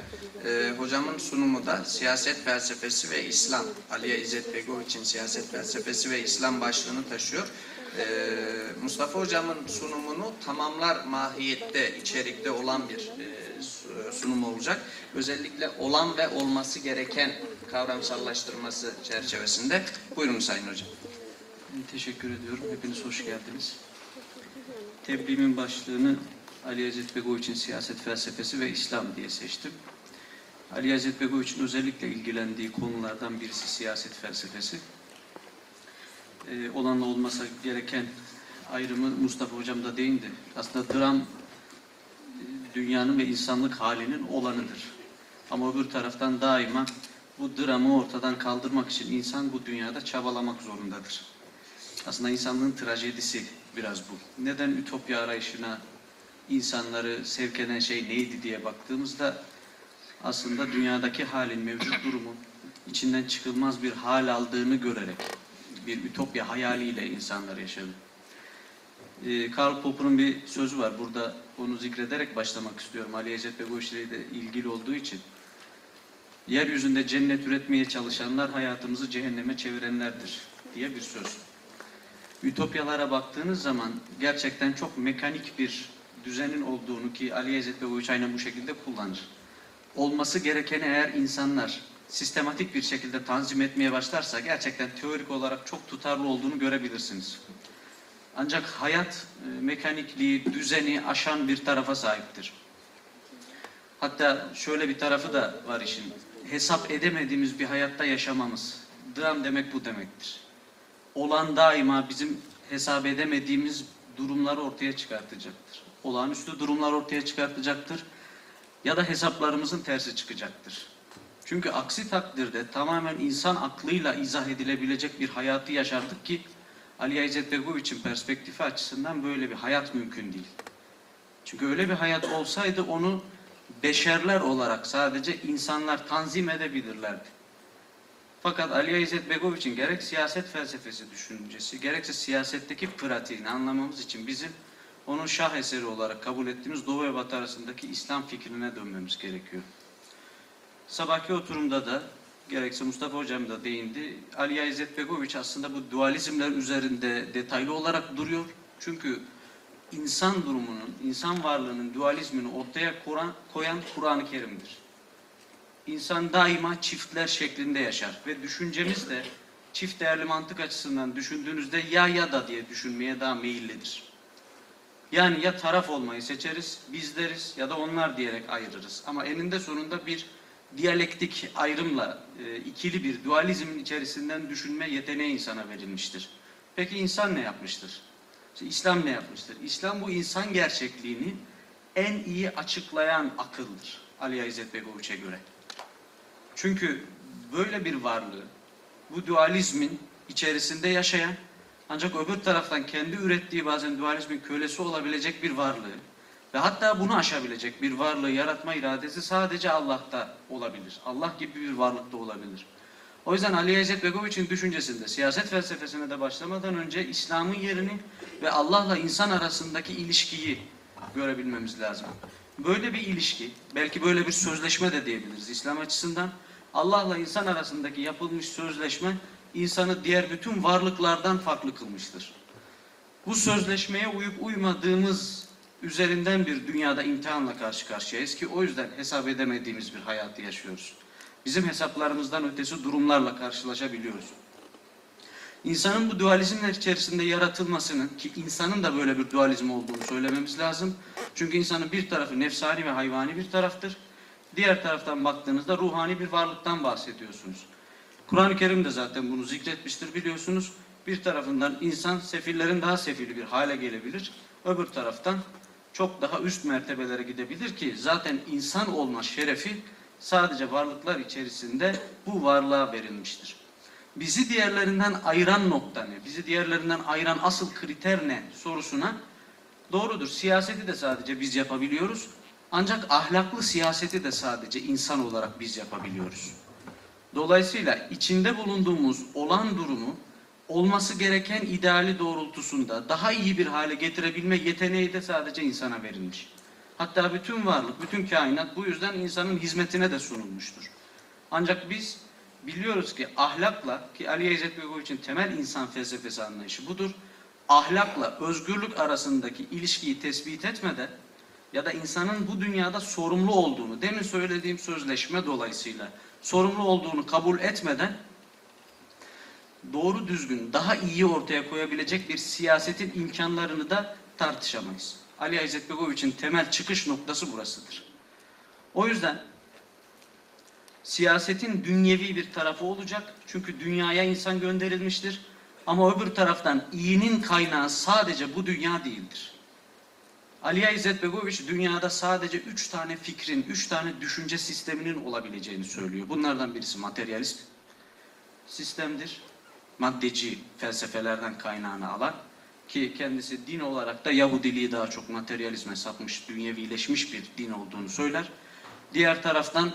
Ee, hocamın sunumu da siyaset felsefesi ve İslam. Aliye İzzet Begoviç'in siyaset felsefesi ve İslam başlığını taşıyor. Ee, Mustafa hocamın sunumunu tamamlar mahiyette, içerikte olan bir e, sunum olacak. Özellikle olan ve olması gereken kavramsallaştırması çerçevesinde. Buyurun Sayın Hocam. Teşekkür ediyorum. Hepiniz hoş geldiniz. Tebliğimin başlığını Ali Hazret Begoviç'in siyaset felsefesi ve İslam diye seçtim. Ali Hazret Begoviç'in özellikle ilgilendiği konulardan birisi siyaset felsefesi. Ee, olanla olmasa gereken ayrımı Mustafa Hocam da değindi. Aslında dram dünyanın ve insanlık halinin olanıdır. Ama öbür taraftan daima bu dramı ortadan kaldırmak için insan bu dünyada çabalamak zorundadır. Aslında insanlığın trajedisi biraz bu. Neden ütopya arayışına insanları sevk eden şey neydi diye baktığımızda aslında dünyadaki halin, mevcut durumun içinden çıkılmaz bir hal aldığını görerek bir ütopya hayaliyle insanlar yaşadı. Ee, Karl Popper'ın bir sözü var. Burada onu zikrederek başlamak istiyorum. Ali ve bu işleriyle ilgili olduğu için. Yeryüzünde cennet üretmeye çalışanlar hayatımızı cehenneme çevirenlerdir diye bir söz. Ütopyalara baktığınız zaman gerçekten çok mekanik bir düzenin olduğunu ki Ali Ezzet Begoviç aynen bu şekilde kullanır. Olması gerekeni eğer insanlar sistematik bir şekilde tanzim etmeye başlarsa gerçekten teorik olarak çok tutarlı olduğunu görebilirsiniz. Ancak hayat e, mekanikliği, düzeni aşan bir tarafa sahiptir. Hatta şöyle bir tarafı da var işin. Hesap edemediğimiz bir hayatta yaşamamız. Dram demek bu demektir olan daima bizim hesap edemediğimiz durumları ortaya çıkartacaktır. Olağanüstü durumlar ortaya çıkartacaktır. Ya da hesaplarımızın tersi çıkacaktır. Çünkü aksi takdirde tamamen insan aklıyla izah edilebilecek bir hayatı yaşardık ki Ali İzzet Begoviç'in perspektifi açısından böyle bir hayat mümkün değil. Çünkü öyle bir hayat olsaydı onu beşerler olarak sadece insanlar tanzim edebilirlerdi. Fakat Ali İzzet Begoviç'in gerek siyaset felsefesi düşüncesi, gerekse siyasetteki pratiğini anlamamız için bizim onun şah eseri olarak kabul ettiğimiz Doğu ve Batı arasındaki İslam fikrine dönmemiz gerekiyor. Sabahki oturumda da gerekse Mustafa Hocam da değindi. Ali İzzet Begoviç aslında bu dualizmler üzerinde detaylı olarak duruyor. Çünkü insan durumunun, insan varlığının dualizmini ortaya koyan, koyan Kur'an-ı Kerim'dir. İnsan daima çiftler şeklinde yaşar ve düşüncemiz de çift değerli mantık açısından düşündüğünüzde ya ya da diye düşünmeye daha meyillidir. Yani ya taraf olmayı seçeriz, bizleriz ya da onlar diyerek ayırırız. Ama eninde sonunda bir diyalektik ayrımla e, ikili bir dualizmin içerisinden düşünme yeteneği insana verilmiştir. Peki insan ne yapmıştır? İşte İslam ne yapmıştır? İslam bu insan gerçekliğini en iyi açıklayan akıldır. Ali İzzet Begoviç'e göre. Çünkü böyle bir varlığı, bu dualizmin içerisinde yaşayan, ancak öbür taraftan kendi ürettiği bazen dualizmin kölesi olabilecek bir varlığı ve hatta bunu aşabilecek bir varlığı yaratma iradesi sadece Allah'ta olabilir. Allah gibi bir varlıkta olabilir. O yüzden Ali İzzet Begoviç'in düşüncesinde siyaset felsefesine de başlamadan önce İslam'ın yerini ve Allah'la insan arasındaki ilişkiyi görebilmemiz lazım. Böyle bir ilişki, belki böyle bir sözleşme de diyebiliriz İslam açısından. Allah'la insan arasındaki yapılmış sözleşme insanı diğer bütün varlıklardan farklı kılmıştır. Bu sözleşmeye uyup uymadığımız üzerinden bir dünyada imtihanla karşı karşıyayız ki o yüzden hesap edemediğimiz bir hayatı yaşıyoruz. Bizim hesaplarımızdan ötesi durumlarla karşılaşabiliyoruz. İnsanın bu dualizmler içerisinde yaratılmasının ki insanın da böyle bir dualizm olduğunu söylememiz lazım. Çünkü insanın bir tarafı nefsani ve hayvani bir taraftır. Diğer taraftan baktığınızda ruhani bir varlıktan bahsediyorsunuz. Kur'an-ı Kerim de zaten bunu zikretmiştir biliyorsunuz. Bir tarafından insan sefillerin daha sefili bir hale gelebilir. Öbür taraftan çok daha üst mertebelere gidebilir ki zaten insan olma şerefi sadece varlıklar içerisinde bu varlığa verilmiştir. Bizi diğerlerinden ayıran nokta ne? Bizi diğerlerinden ayıran asıl kriter ne sorusuna doğrudur. Siyaseti de sadece biz yapabiliyoruz. Ancak ahlaklı siyaseti de sadece insan olarak biz yapabiliyoruz. Dolayısıyla içinde bulunduğumuz olan durumu olması gereken ideali doğrultusunda daha iyi bir hale getirebilme yeteneği de sadece insana verilmiş. Hatta bütün varlık, bütün kainat bu yüzden insanın hizmetine de sunulmuştur. Ancak biz biliyoruz ki ahlakla, ki Ali İzzet Begoviç'in temel insan felsefesi anlayışı budur. Ahlakla özgürlük arasındaki ilişkiyi tespit etmeden ya da insanın bu dünyada sorumlu olduğunu, demin söylediğim sözleşme dolayısıyla sorumlu olduğunu kabul etmeden doğru düzgün, daha iyi ortaya koyabilecek bir siyasetin imkanlarını da tartışamayız. Ali İzzet Begoviç'in temel çıkış noktası burasıdır. O yüzden siyasetin dünyevi bir tarafı olacak. Çünkü dünyaya insan gönderilmiştir. Ama öbür taraftan iyinin kaynağı sadece bu dünya değildir. Ali İzzet Begoviç dünyada sadece üç tane fikrin, üç tane düşünce sisteminin olabileceğini söylüyor. Bunlardan birisi materyalist sistemdir. Maddeci felsefelerden kaynağını alan ki kendisi din olarak da Yahudiliği daha çok materyalizme sapmış, dünyevileşmiş bir din olduğunu söyler. Diğer taraftan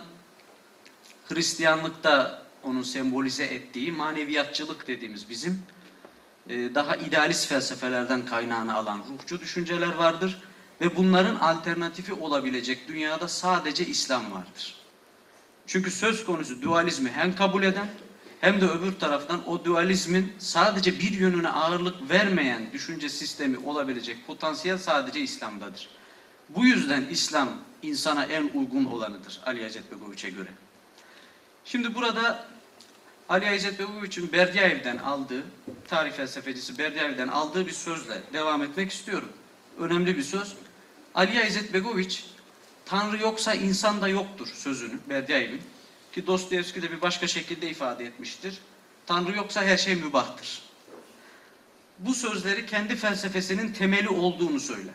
Hristiyanlıkta onun sembolize ettiği maneviyatçılık dediğimiz bizim e, daha idealist felsefelerden kaynağını alan ruhçu düşünceler vardır ve bunların alternatifi olabilecek dünyada sadece İslam vardır. Çünkü söz konusu dualizmi hem kabul eden hem de öbür taraftan o dualizmin sadece bir yönüne ağırlık vermeyen düşünce sistemi olabilecek potansiyel sadece İslam'dadır. Bu yüzden İslam insana en uygun olanıdır Ali Hacet Begoviç'e göre. Şimdi burada Ali İzzet Begoviç'in Berdyaev'den aldığı, tarih felsefecisi Berdyaev'den aldığı bir sözle devam etmek istiyorum. Önemli bir söz. Ali İzzet Begoviç, Tanrı yoksa insan da yoktur sözünü Berdyaev'in. Ki Dostoyevski de bir başka şekilde ifade etmiştir. Tanrı yoksa her şey mübahtır. Bu sözleri kendi felsefesinin temeli olduğunu söyler.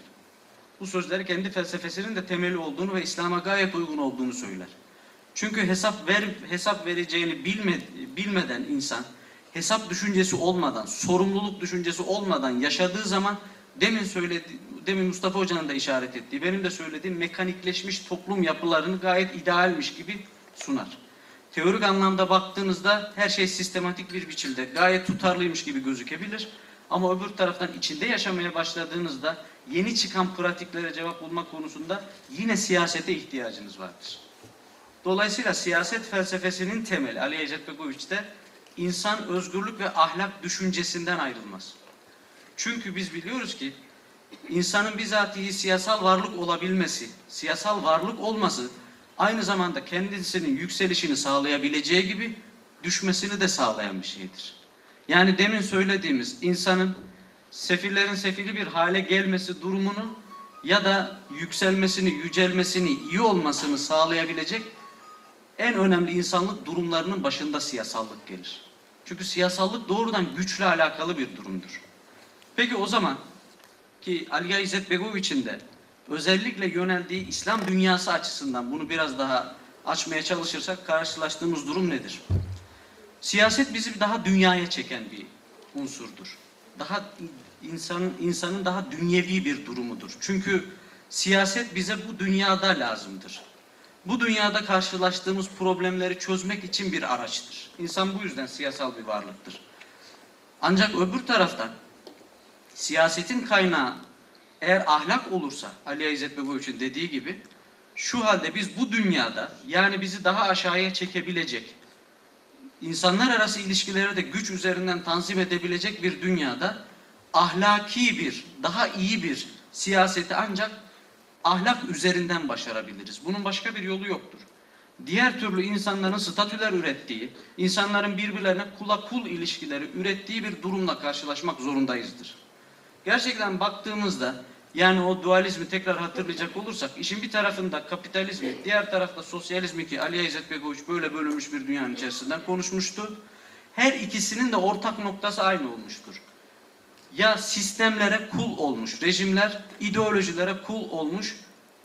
Bu sözleri kendi felsefesinin de temeli olduğunu ve İslam'a gayet uygun olduğunu söyler. Çünkü hesap ver, hesap vereceğini bilme, bilmeden insan hesap düşüncesi olmadan, sorumluluk düşüncesi olmadan yaşadığı zaman demin söyledi, demin Mustafa Hoca'nın da işaret ettiği, benim de söylediğim mekanikleşmiş toplum yapılarını gayet idealmiş gibi sunar. Teorik anlamda baktığınızda her şey sistematik bir biçimde gayet tutarlıymış gibi gözükebilir. Ama öbür taraftan içinde yaşamaya başladığınızda yeni çıkan pratiklere cevap bulma konusunda yine siyasete ihtiyacınız vardır. Dolayısıyla siyaset felsefesinin temeli Ali Ecet Begoviç'te insan özgürlük ve ahlak düşüncesinden ayrılmaz. Çünkü biz biliyoruz ki insanın bizatihi siyasal varlık olabilmesi, siyasal varlık olması aynı zamanda kendisinin yükselişini sağlayabileceği gibi düşmesini de sağlayan bir şeydir. Yani demin söylediğimiz insanın sefillerin sefili bir hale gelmesi durumunu ya da yükselmesini, yücelmesini, iyi olmasını sağlayabilecek en önemli insanlık durumlarının başında siyasallık gelir. Çünkü siyasallık doğrudan güçle alakalı bir durumdur. Peki o zaman ki Ali İzzet Begoviç'in de özellikle yöneldiği İslam dünyası açısından bunu biraz daha açmaya çalışırsak karşılaştığımız durum nedir? Siyaset bizi daha dünyaya çeken bir unsurdur. Daha insanın insanın daha dünyevi bir durumudur. Çünkü siyaset bize bu dünyada lazımdır. Bu dünyada karşılaştığımız problemleri çözmek için bir araçtır. İnsan bu yüzden siyasal bir varlıktır. Ancak öbür taraftan siyasetin kaynağı eğer ahlak olursa Ali İzzet Begoviç'in dediği gibi şu halde biz bu dünyada yani bizi daha aşağıya çekebilecek insanlar arası ilişkileri de güç üzerinden tanzim edebilecek bir dünyada ahlaki bir, daha iyi bir siyaseti ancak ahlak üzerinden başarabiliriz. Bunun başka bir yolu yoktur. Diğer türlü insanların statüler ürettiği, insanların birbirlerine kula kul ilişkileri ürettiği bir durumla karşılaşmak zorundayızdır. Gerçekten baktığımızda yani o dualizmi tekrar hatırlayacak olursak işin bir tarafında kapitalizmi, diğer tarafta sosyalizmi ki Ali İzzet Begoviç böyle bölünmüş bir dünyanın içerisinden konuşmuştu. Her ikisinin de ortak noktası aynı olmuştur. Ya sistemlere kul olmuş rejimler, ideolojilere kul olmuş,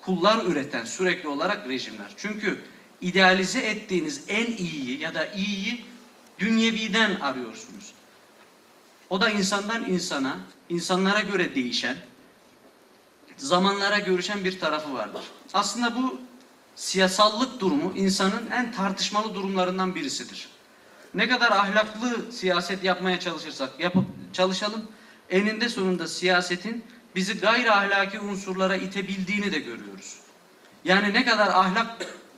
kullar üreten sürekli olarak rejimler. Çünkü idealize ettiğiniz en iyiyi ya da iyiyi dünyeviden arıyorsunuz. O da insandan insana, insanlara göre değişen, zamanlara görüşen bir tarafı vardır. Aslında bu siyasallık durumu insanın en tartışmalı durumlarından birisidir. Ne kadar ahlaklı siyaset yapmaya çalışırsak yapıp çalışalım, eninde sonunda siyasetin bizi gayri ahlaki unsurlara itebildiğini de görüyoruz. Yani ne kadar ahlak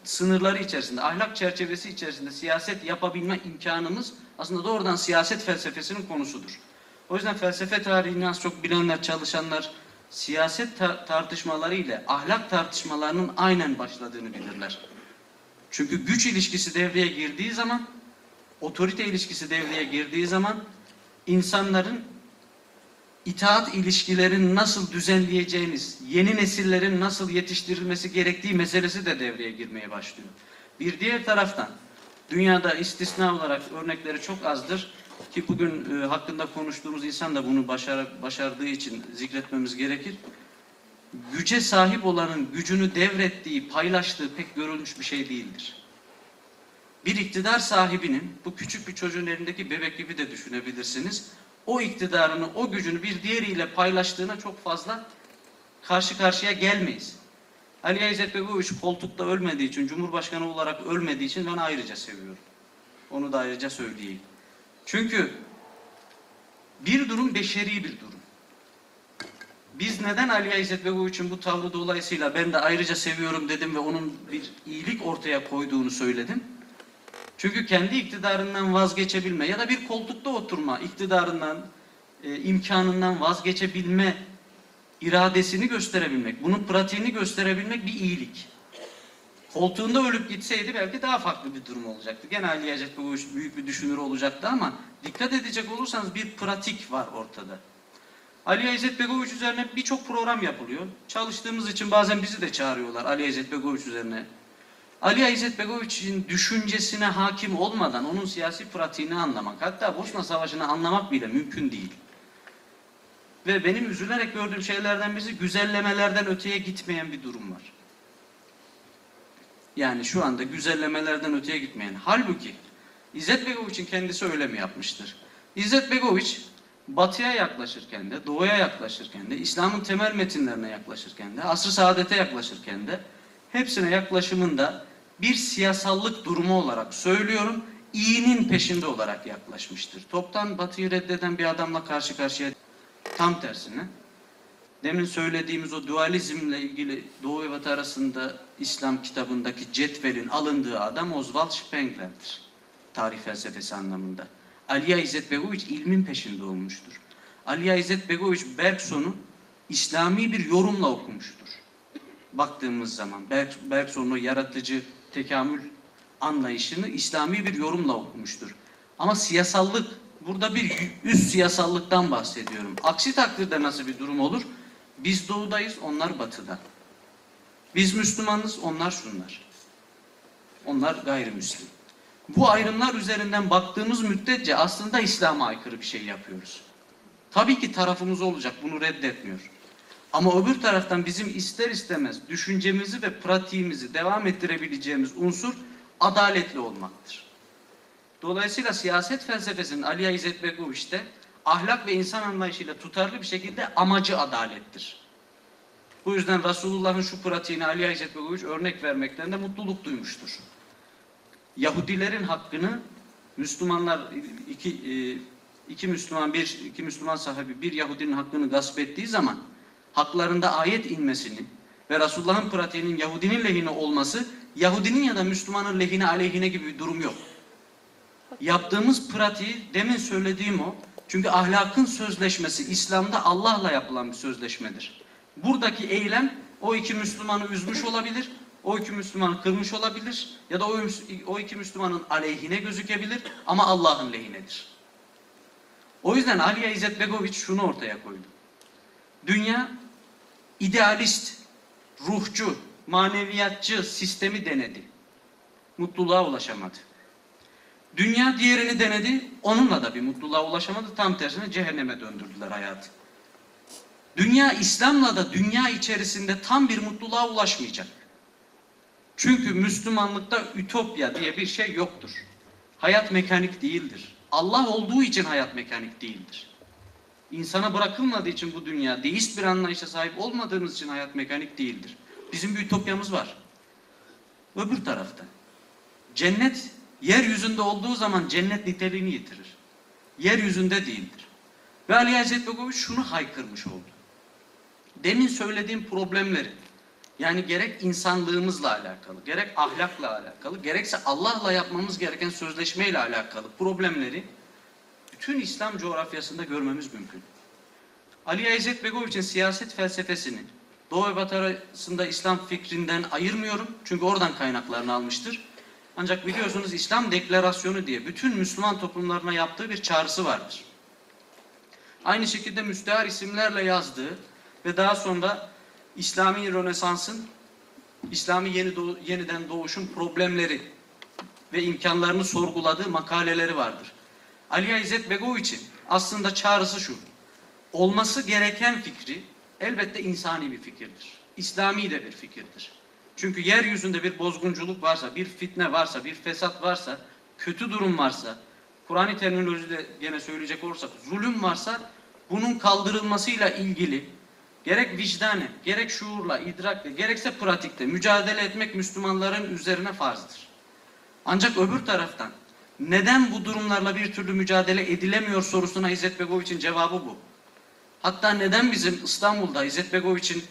sınırları içerisinde, ahlak çerçevesi içerisinde siyaset yapabilme imkanımız aslında doğrudan siyaset felsefesinin konusudur. O yüzden felsefe tarihini az çok bilenler, çalışanlar siyaset ta- tartışmaları ile ahlak tartışmalarının aynen başladığını bilirler. Çünkü güç ilişkisi devreye girdiği zaman, otorite ilişkisi devreye girdiği zaman insanların itaat ilişkilerini nasıl düzenleyeceğiniz, yeni nesillerin nasıl yetiştirilmesi gerektiği meselesi de devreye girmeye başlıyor. Bir diğer taraftan dünyada istisna olarak örnekleri çok azdır ki bugün e, hakkında konuştuğumuz insan da bunu başar, başardığı için zikretmemiz gerekir. Güce sahip olanın gücünü devrettiği, paylaştığı pek görülmüş bir şey değildir. Bir iktidar sahibinin, bu küçük bir çocuğun elindeki bebek gibi de düşünebilirsiniz, o iktidarını, o gücünü bir diğeriyle paylaştığına çok fazla karşı karşıya gelmeyiz. Ali İzzet Begoviç koltukta ölmediği için, Cumhurbaşkanı olarak ölmediği için ben ayrıca seviyorum. Onu da ayrıca söyleyeyim. Çünkü bir durum beşeri bir durum. Biz neden Ali İzzet Begoviç'in bu tavrı dolayısıyla ben de ayrıca seviyorum dedim ve onun bir iyilik ortaya koyduğunu söyledim. Çünkü kendi iktidarından vazgeçebilme ya da bir koltukta oturma iktidarından, e, imkanından vazgeçebilme iradesini gösterebilmek, bunun pratiğini gösterebilmek bir iyilik. Koltuğunda ölüp gitseydi belki daha farklı bir durum olacaktı. Gene Ali Hacet Begoviç büyük bir düşünür olacaktı ama dikkat edecek olursanız bir pratik var ortada. Ali İzzet Begoviç üzerine birçok program yapılıyor. Çalıştığımız için bazen bizi de çağırıyorlar Ali İzzet Begoviç üzerine. Ali İzzet Begoviç'in düşüncesine hakim olmadan onun siyasi pratiğini anlamak, hatta Bosna Savaşı'nı anlamak bile mümkün değil. Ve benim üzülerek gördüğüm şeylerden birisi güzellemelerden öteye gitmeyen bir durum var. Yani şu anda güzellemelerden öteye gitmeyen. Halbuki İzzet Begoviç'in kendisi öyle mi yapmıştır? İzzet Begoviç batıya yaklaşırken de, doğuya yaklaşırken de, İslam'ın temel metinlerine yaklaşırken de, asr-ı saadete yaklaşırken de hepsine yaklaşımında bir siyasallık durumu olarak söylüyorum, iyinin peşinde olarak yaklaşmıştır. Toptan batıyı reddeden bir adamla karşı karşıya tam tersine. Demin söylediğimiz o dualizmle ilgili Doğu ve Batı arasında İslam kitabındaki cetvelin alındığı adam Oswald Spengler'dir. Tarih felsefesi anlamında. Aliya İzzet Begoviç ilmin peşinde olmuştur. Aliya İzzet Begoviç Bergson'u İslami bir yorumla okumuştur. Baktığımız zaman Berg, Bergson'un yaratıcı tekamül anlayışını İslami bir yorumla okumuştur. Ama siyasallık, burada bir üst siyasallıktan bahsediyorum. Aksi takdirde nasıl bir durum olur? Biz doğudayız, onlar batıda. Biz Müslümanız, onlar şunlar. Onlar gayrimüslim. Bu ayrımlar üzerinden baktığımız müddetçe aslında İslam'a aykırı bir şey yapıyoruz. Tabii ki tarafımız olacak, bunu reddetmiyor. Ama öbür taraftan bizim ister istemez düşüncemizi ve pratiğimizi devam ettirebileceğimiz unsur adaletli olmaktır. Dolayısıyla siyaset felsefesinin Ali İzzet Begoviç'te ahlak ve insan anlayışıyla tutarlı bir şekilde amacı adalettir. Bu yüzden Resulullah'ın şu pratiğini Ali Begoviç örnek vermekten de mutluluk duymuştur. Yahudilerin hakkını Müslümanlar iki, e, iki Müslüman bir iki Müslüman sahibi bir Yahudinin hakkını gasp ettiği zaman haklarında ayet inmesini ve Resulullah'ın pratiğinin Yahudinin lehine olması Yahudinin ya da Müslümanın lehine aleyhine gibi bir durum yok. Yaptığımız pratiği demin söylediğim o. Çünkü ahlakın sözleşmesi İslam'da Allah'la yapılan bir sözleşmedir. Buradaki eylem o iki Müslümanı üzmüş olabilir, o iki Müslümanı kırmış olabilir ya da o, o iki Müslümanın aleyhine gözükebilir ama Allah'ın lehinedir. O yüzden Aliye İzzet Begoviç şunu ortaya koydu. Dünya idealist, ruhçu, maneviyatçı sistemi denedi. Mutluluğa ulaşamadı. Dünya diğerini denedi, onunla da bir mutluluğa ulaşamadı. Tam tersine cehenneme döndürdüler hayatı. Dünya İslam'la da dünya içerisinde tam bir mutluluğa ulaşmayacak. Çünkü Müslümanlıkta ütopya diye bir şey yoktur. Hayat mekanik değildir. Allah olduğu için hayat mekanik değildir. İnsana bırakılmadığı için bu dünya, deist bir anlayışa sahip olmadığımız için hayat mekanik değildir. Bizim bir ütopyamız var. Öbür tarafta. Cennet yeryüzünde olduğu zaman cennet niteliğini yitirir. Yeryüzünde değildir. Ve Ali Hazreti Begoviç şunu haykırmış oldu. Demin söylediğim problemleri, yani gerek insanlığımızla alakalı, gerek ahlakla alakalı, gerekse Allah'la yapmamız gereken sözleşmeyle alakalı problemleri bütün İslam coğrafyasında görmemiz mümkün. Ali İzzet Begoviç'in siyaset felsefesini Doğu ve Batı arasında İslam fikrinden ayırmıyorum. Çünkü oradan kaynaklarını almıştır. Ancak biliyorsunuz İslam Deklarasyonu diye bütün Müslüman toplumlarına yaptığı bir çağrısı vardır. Aynı şekilde müstehar isimlerle yazdığı ve daha sonra İslami Rönesans'ın İslami yeni doğu- yeniden doğuşun problemleri ve imkanlarını sorguladığı makaleleri vardır. Ali İzzet Begoviç'in aslında çağrısı şu. Olması gereken fikri elbette insani bir fikirdir. İslami de bir fikirdir. Çünkü yeryüzünde bir bozgunculuk varsa, bir fitne varsa, bir fesat varsa, kötü durum varsa, Kur'an-ı terminolojide gene söyleyecek olursak zulüm varsa bunun kaldırılmasıyla ilgili gerek vicdanen, gerek şuurla, idrakle, gerekse pratikte mücadele etmek Müslümanların üzerine farzdır. Ancak öbür taraftan neden bu durumlarla bir türlü mücadele edilemiyor sorusuna İzzet Begoviç'in cevabı bu. Hatta neden bizim İstanbul'da İzzet Begoviç'in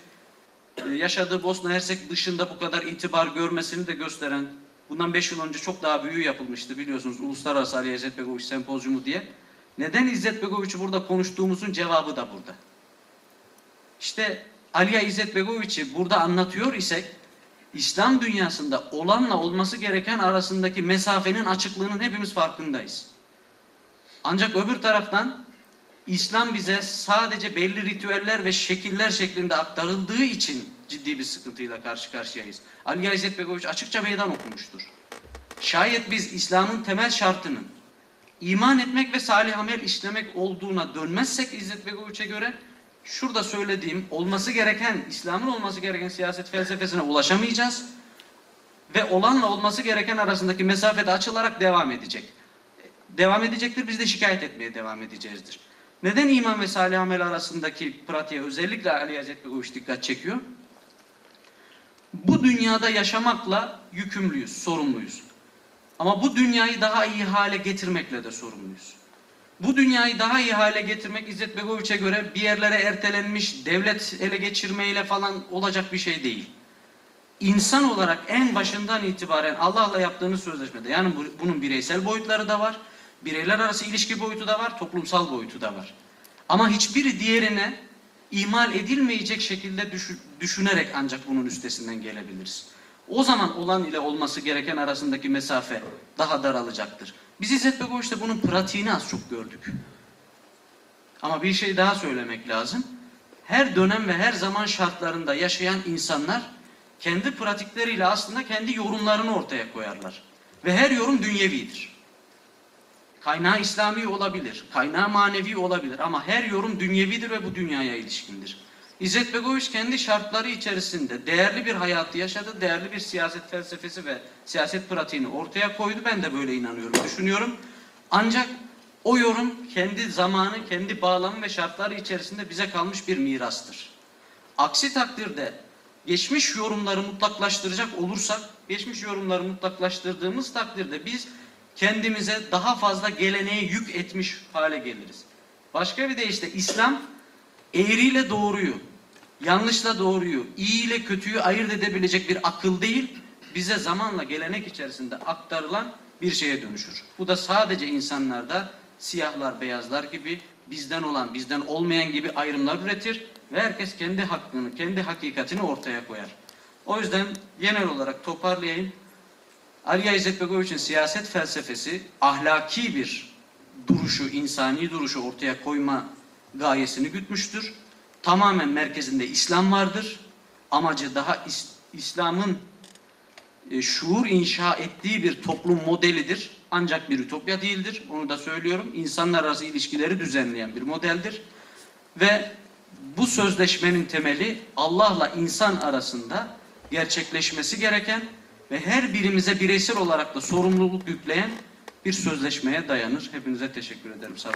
e, yaşadığı Bosna Hersek dışında bu kadar itibar görmesini de gösteren bundan 5 yıl önce çok daha büyüğü yapılmıştı biliyorsunuz Uluslararası Ali İzzet Begoviç Sempozyumu diye. Neden İzzet Begoviç'i burada konuştuğumuzun cevabı da burada. İşte Aliya İzzet Begoviç'i burada anlatıyor isek İslam dünyasında olanla olması gereken arasındaki mesafenin açıklığının hepimiz farkındayız. Ancak öbür taraftan İslam bize sadece belli ritüeller ve şekiller şeklinde aktarıldığı için ciddi bir sıkıntıyla karşı karşıyayız. Ali İzzet Begoviç açıkça meydan okumuştur. Şayet biz İslam'ın temel şartının iman etmek ve salih amel işlemek olduğuna dönmezsek İzzet Begoviç'e göre şurada söylediğim olması gereken, İslam'ın olması gereken siyaset felsefesine ulaşamayacağız ve olanla olması gereken arasındaki mesafe de açılarak devam edecek. Devam edecektir, biz de şikayet etmeye devam edeceğizdir. Neden iman ve salih amel arasındaki pratiğe özellikle Ali Hazreti Begoviç dikkat çekiyor? Bu dünyada yaşamakla yükümlüyüz, sorumluyuz. Ama bu dünyayı daha iyi hale getirmekle de sorumluyuz. Bu dünyayı daha iyi hale getirmek İzzet Begoviç'e göre bir yerlere ertelenmiş, devlet ele geçirmeyle falan olacak bir şey değil. İnsan olarak en başından itibaren Allah'la yaptığınız sözleşmede, yani bu- bunun bireysel boyutları da var, bireyler arası ilişki boyutu da var, toplumsal boyutu da var. Ama hiçbiri diğerine ihmal edilmeyecek şekilde düşü- düşünerek ancak bunun üstesinden gelebiliriz. O zaman olan ile olması gereken arasındaki mesafe daha daralacaktır. Biz İzzet Begoviç'te bunun pratiğini az çok gördük. Ama bir şey daha söylemek lazım. Her dönem ve her zaman şartlarında yaşayan insanlar kendi pratikleriyle aslında kendi yorumlarını ortaya koyarlar. Ve her yorum dünyevidir. Kaynağı İslami olabilir, kaynağı manevi olabilir ama her yorum dünyevidir ve bu dünyaya ilişkindir. İzzet Begoviç kendi şartları içerisinde değerli bir hayatı yaşadı, değerli bir siyaset felsefesi ve siyaset pratiğini ortaya koydu. Ben de böyle inanıyorum, düşünüyorum. Ancak o yorum kendi zamanı, kendi bağlamı ve şartları içerisinde bize kalmış bir mirastır. Aksi takdirde geçmiş yorumları mutlaklaştıracak olursak, geçmiş yorumları mutlaklaştırdığımız takdirde biz kendimize daha fazla geleneğe yük etmiş hale geliriz. Başka bir deyişle İslam eğriyle doğruyu, yanlışla doğruyu, iyi ile kötüyü ayırt edebilecek bir akıl değil, bize zamanla gelenek içerisinde aktarılan bir şeye dönüşür. Bu da sadece insanlarda siyahlar beyazlar gibi bizden olan bizden olmayan gibi ayrımlar üretir ve herkes kendi hakkını, kendi hakikatini ortaya koyar. O yüzden genel olarak toparlayayım. Ali İzzet Begoviç'in siyaset felsefesi ahlaki bir duruşu, insani duruşu ortaya koyma gayesini gütmüştür. Tamamen merkezinde İslam vardır. Amacı daha İs- İslam'ın e, şuur inşa ettiği bir toplum modelidir. Ancak bir ütopya değildir. Onu da söylüyorum. İnsanlar arası ilişkileri düzenleyen bir modeldir. Ve bu sözleşmenin temeli Allah'la insan arasında gerçekleşmesi gereken ve her birimize bireysel olarak da sorumluluk yükleyen bir sözleşmeye dayanır. Hepinize teşekkür ederim. Sağ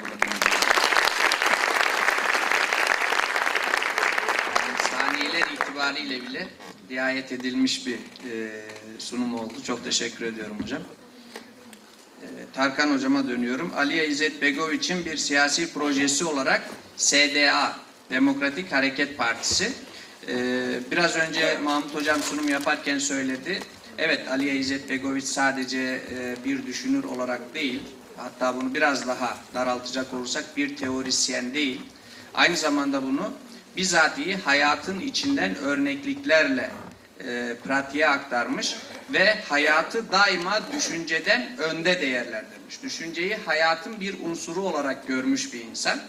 itibariyle bile riayet edilmiş bir e, sunum oldu. Çok teşekkür ediyorum hocam. E, Tarkan hocama dönüyorum. Aliye İzzet Begoviç'in bir siyasi projesi olarak SDA, Demokratik Hareket Partisi. E, biraz önce Mahmut hocam sunum yaparken söyledi. Evet Aliye İzzet Begoviç sadece e, bir düşünür olarak değil, hatta bunu biraz daha daraltacak olursak bir teorisyen değil. Aynı zamanda bunu bizatihi hayatın içinden örnekliklerle e, pratiğe aktarmış ve hayatı daima düşünceden önde değerlendirmiş. Düşünceyi hayatın bir unsuru olarak görmüş bir insan.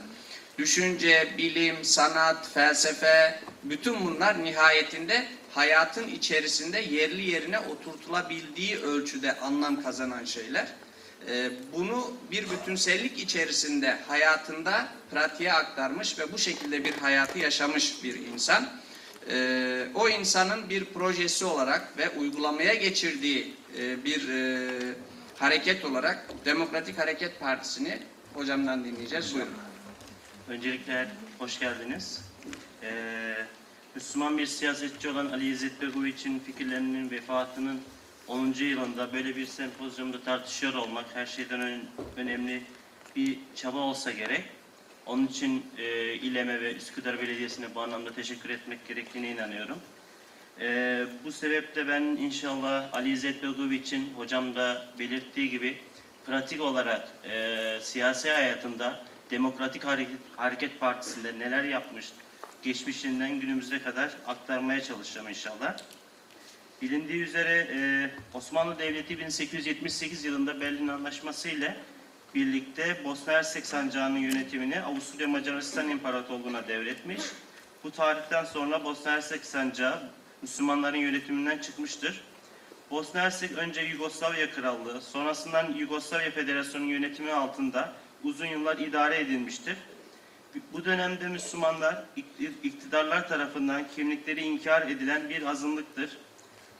Düşünce, bilim, sanat, felsefe, bütün bunlar nihayetinde hayatın içerisinde yerli yerine oturtulabildiği ölçüde anlam kazanan şeyler. Ee, bunu bir bütünsellik içerisinde hayatında pratiğe aktarmış ve bu şekilde bir hayatı yaşamış bir insan. Ee, o insanın bir projesi olarak ve uygulamaya geçirdiği e, bir e, hareket olarak Demokratik Hareket Partisi'ni hocamdan dinleyeceğiz. Buyurun. Öncelikle hoş geldiniz. Ee, Müslüman bir siyasetçi olan Ali İzzet Begoviç'in fikirlerinin vefatının 10. yılında böyle bir sempozyumda tartışıyor olmak her şeyden ön- önemli bir çaba olsa gerek. Onun için e, İLEM'e ve Üsküdar Belediyesi'ne bu anlamda teşekkür etmek gerektiğine inanıyorum. Ee, bu sebeple ben inşallah Ali İzzet Begoviç'in hocam da belirttiği gibi pratik olarak e, siyasi hayatında Demokratik Hareket, Hareket Partisi'nde neler yapmış, geçmişinden günümüze kadar aktarmaya çalışacağım inşallah. Bilindiği üzere e, Osmanlı Devleti 1878 yılında Berlin Anlaşması ile birlikte Bosna Hersek Sancağı'nın yönetimini Avusturya Macaristan İmparatorluğu'na devretmiş. Bu tarihten sonra Bosna Hersek Sancağı Müslümanların yönetiminden çıkmıştır. Bosna Hersek önce Yugoslavya Krallığı, sonrasından Yugoslavya Federasyonu yönetimi altında uzun yıllar idare edilmiştir. Bu dönemde Müslümanlar iktidarlar tarafından kimlikleri inkar edilen bir azınlıktır.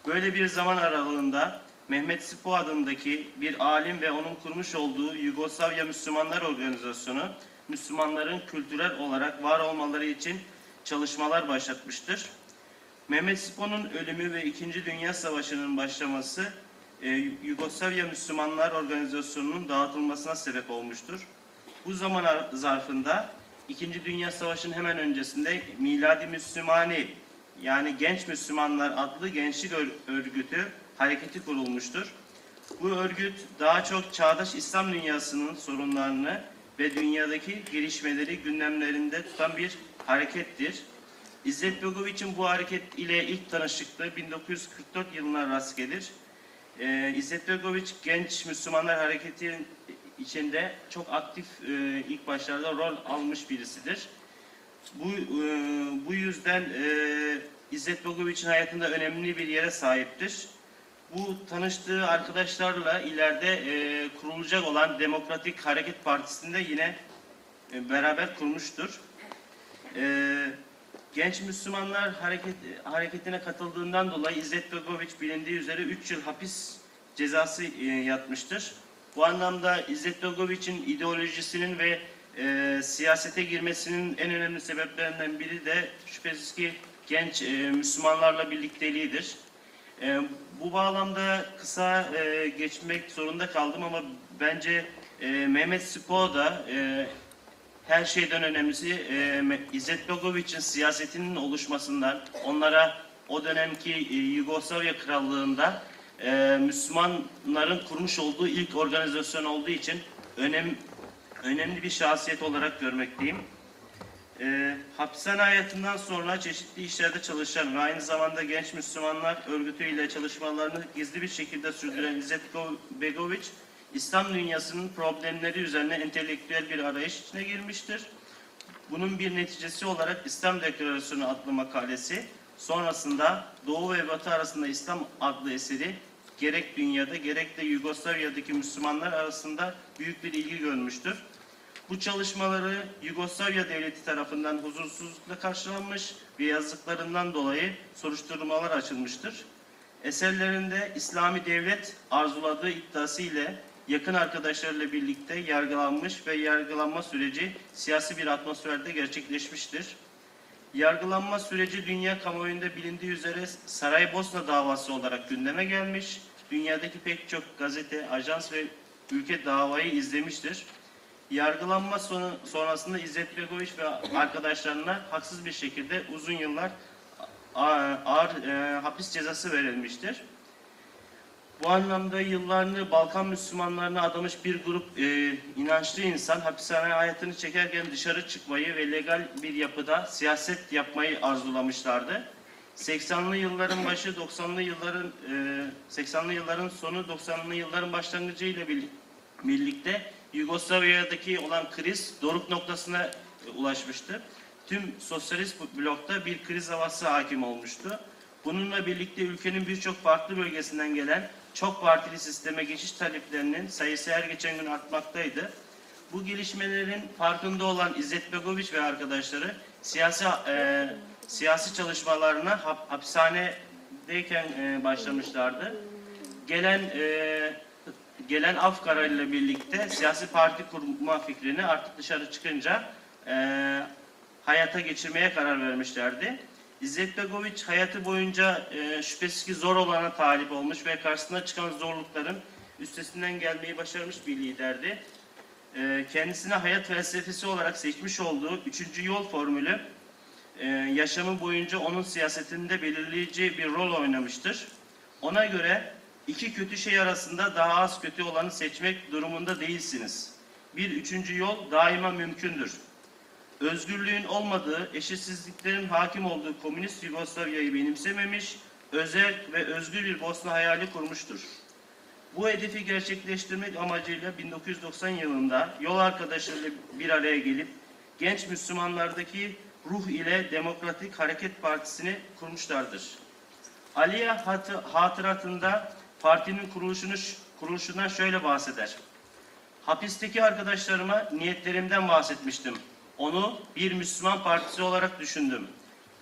Böyle bir zaman aralığında Mehmet Sipo adındaki bir alim ve onun kurmuş olduğu Yugoslavya Müslümanlar Organizasyonu Müslümanların kültürel olarak var olmaları için çalışmalar başlatmıştır. Mehmet Sipo'nun ölümü ve İkinci Dünya Savaşı'nın başlaması e, Yugoslavya Müslümanlar Organizasyonu'nun dağıtılmasına sebep olmuştur. Bu zaman ar- zarfında İkinci Dünya Savaşı'nın hemen öncesinde Miladi Müslümani yani Genç Müslümanlar adlı gençlik ör- örgütü hareketi kurulmuştur. Bu örgüt daha çok çağdaş İslam dünyasının sorunlarını ve dünyadaki gelişmeleri gündemlerinde tutan bir harekettir. İzzet Begoviç'in bu hareket ile ilk tanışıklığı 1944 yılına rast gelir. Ee, İzzet Begoviç genç Müslümanlar hareketi içinde çok aktif e, ilk başlarda rol almış birisidir. Bu e, bu yüzden e, İzzet Begoviç'in hayatında önemli bir yere sahiptir. Bu tanıştığı arkadaşlarla ileride e, kurulacak olan Demokratik Hareket Partisi'nde yine e, beraber kurmuştur. E, Genç Müslümanlar hareket, hareketine katıldığından dolayı İzzet Begoviç bilindiği üzere 3 yıl hapis cezası e, yatmıştır. Bu anlamda İzzet Begoviç'in ideolojisinin ve e, siyasete girmesinin en önemli sebeplerinden biri de şüphesiz ki genç e, Müslümanlarla birlikteliğidir. E, bu bağlamda kısa e, geçmek zorunda kaldım ama bence e, Mehmet Spo da e, her şeyden önemlisi e, İzzet Begoviç'in siyasetinin oluşmasından onlara o dönemki e, Yugoslavya Krallığı'nda e, Müslümanların kurmuş olduğu ilk organizasyon olduğu için önem, önemli bir şahsiyet olarak görmekteyim. E, hapishane hayatından sonra çeşitli işlerde çalışan ve aynı zamanda genç Müslümanlar örgütüyle çalışmalarını gizli bir şekilde sürdüren İzzet Go- Begoviç, İslam dünyasının problemleri üzerine entelektüel bir arayış içine girmiştir. Bunun bir neticesi olarak İslam Deklarasyonu adlı makalesi, sonrasında Doğu ve Batı arasında İslam adlı eseri gerek dünyada gerek de Yugoslavya'daki Müslümanlar arasında büyük bir ilgi görmüştür. Bu çalışmaları Yugoslavya Devleti tarafından huzursuzlukla karşılanmış ve yazdıklarından dolayı soruşturmalar açılmıştır. Eserlerinde İslami devlet arzuladığı iddiası ile yakın arkadaşlarıyla birlikte yargılanmış ve yargılanma süreci siyasi bir atmosferde gerçekleşmiştir. Yargılanma süreci dünya kamuoyunda bilindiği üzere Saraybosna davası olarak gündeme gelmiş. Dünyadaki pek çok gazete, ajans ve ülke davayı izlemiştir. Yargılanma sonu, sonrasında İzzet Begoviç ve arkadaşlarına haksız bir şekilde uzun yıllar ağır e, hapis cezası verilmiştir. Bu anlamda yıllarını Balkan Müslümanlarına adamış bir grup e, inançlı insan hapishane hayatını çekerken dışarı çıkmayı ve legal bir yapıda siyaset yapmayı arzulamışlardı. 80'lı yılların başı 90'lı yılların e, 80'lı yılların sonu 90'lı yılların başlangıcı ile birli- birlikte Yugoslavya'daki olan kriz doruk noktasına e, ulaşmıştı. Tüm sosyalist blokta bir kriz havası hakim olmuştu. Bununla birlikte ülkenin birçok farklı bölgesinden gelen çok partili sisteme geçiş taleplerinin sayısı her geçen gün artmaktaydı. Bu gelişmelerin farkında olan İzzet Begoviç ve arkadaşları siyasi e, siyasi çalışmalarına hap, hapishanedeyken e, başlamışlardı. Gelen e, gelen af kararıyla birlikte siyasi parti kurma fikrini artık dışarı çıkınca e, hayata geçirmeye karar vermişlerdi. İzzet Begoviç hayatı boyunca e, şüphesiz ki zor olana talip olmuş ve karşısına çıkan zorlukların üstesinden gelmeyi başarmış bir liderdi. E, kendisine hayat felsefesi olarak seçmiş olduğu üçüncü yol formülü e, yaşamı boyunca onun siyasetinde belirleyici bir rol oynamıştır. Ona göre iki kötü şey arasında daha az kötü olanı seçmek durumunda değilsiniz. Bir üçüncü yol daima mümkündür. Özgürlüğün olmadığı, eşitsizliklerin hakim olduğu komünist Yugoslavya'yı benimsememiş, özel ve özgür bir Bosna hayali kurmuştur. Bu hedefi gerçekleştirmek amacıyla 1990 yılında yol arkadaşlarıyla bir araya gelip genç Müslümanlardaki ruh ile Demokratik Hareket Partisi'ni kurmuşlardır. Aliye hatı, hatıratında partinin kuruluşunu, kuruluşundan şöyle bahseder. Hapisteki arkadaşlarıma niyetlerimden bahsetmiştim. Onu bir Müslüman partisi olarak düşündüm.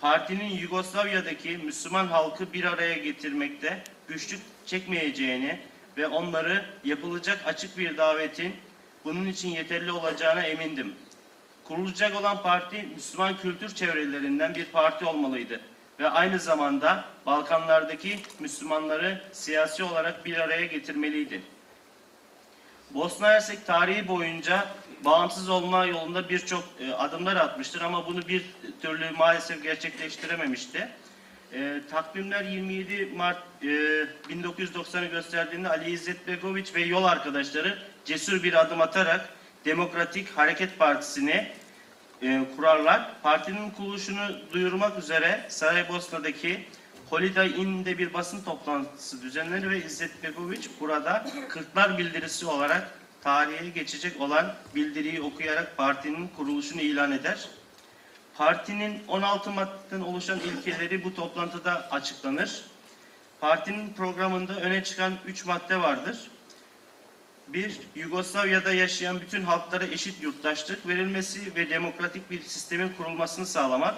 Partinin Yugoslavya'daki Müslüman halkı bir araya getirmekte güçlük çekmeyeceğini ve onları yapılacak açık bir davetin bunun için yeterli olacağına emindim. Kurulacak olan parti Müslüman kültür çevrelerinden bir parti olmalıydı ve aynı zamanda Balkanlardaki Müslümanları siyasi olarak bir araya getirmeliydi. Bosna Hersek tarihi boyunca bağımsız olma yolunda birçok e, adımlar atmıştır ama bunu bir türlü maalesef gerçekleştirememişti. E, takvimler 27 Mart e, 1990'ı gösterdiğinde Ali İzzet Begoviç ve yol arkadaşları cesur bir adım atarak Demokratik Hareket Partisi'ni e, kurarlar. Partinin kuruluşunu duyurmak üzere Saraybosna'daki Holiday Inn'de bir basın toplantısı düzenlenir ve İzzet Begoviç burada Kırklar Bildirisi olarak tarihe geçecek olan bildiriyi okuyarak partinin kuruluşunu ilan eder. Partinin 16 maddeden oluşan ilkeleri bu toplantıda açıklanır. Partinin programında öne çıkan 3 madde vardır. Bir, Yugoslavya'da yaşayan bütün halklara eşit yurttaşlık verilmesi ve demokratik bir sistemin kurulmasını sağlamak.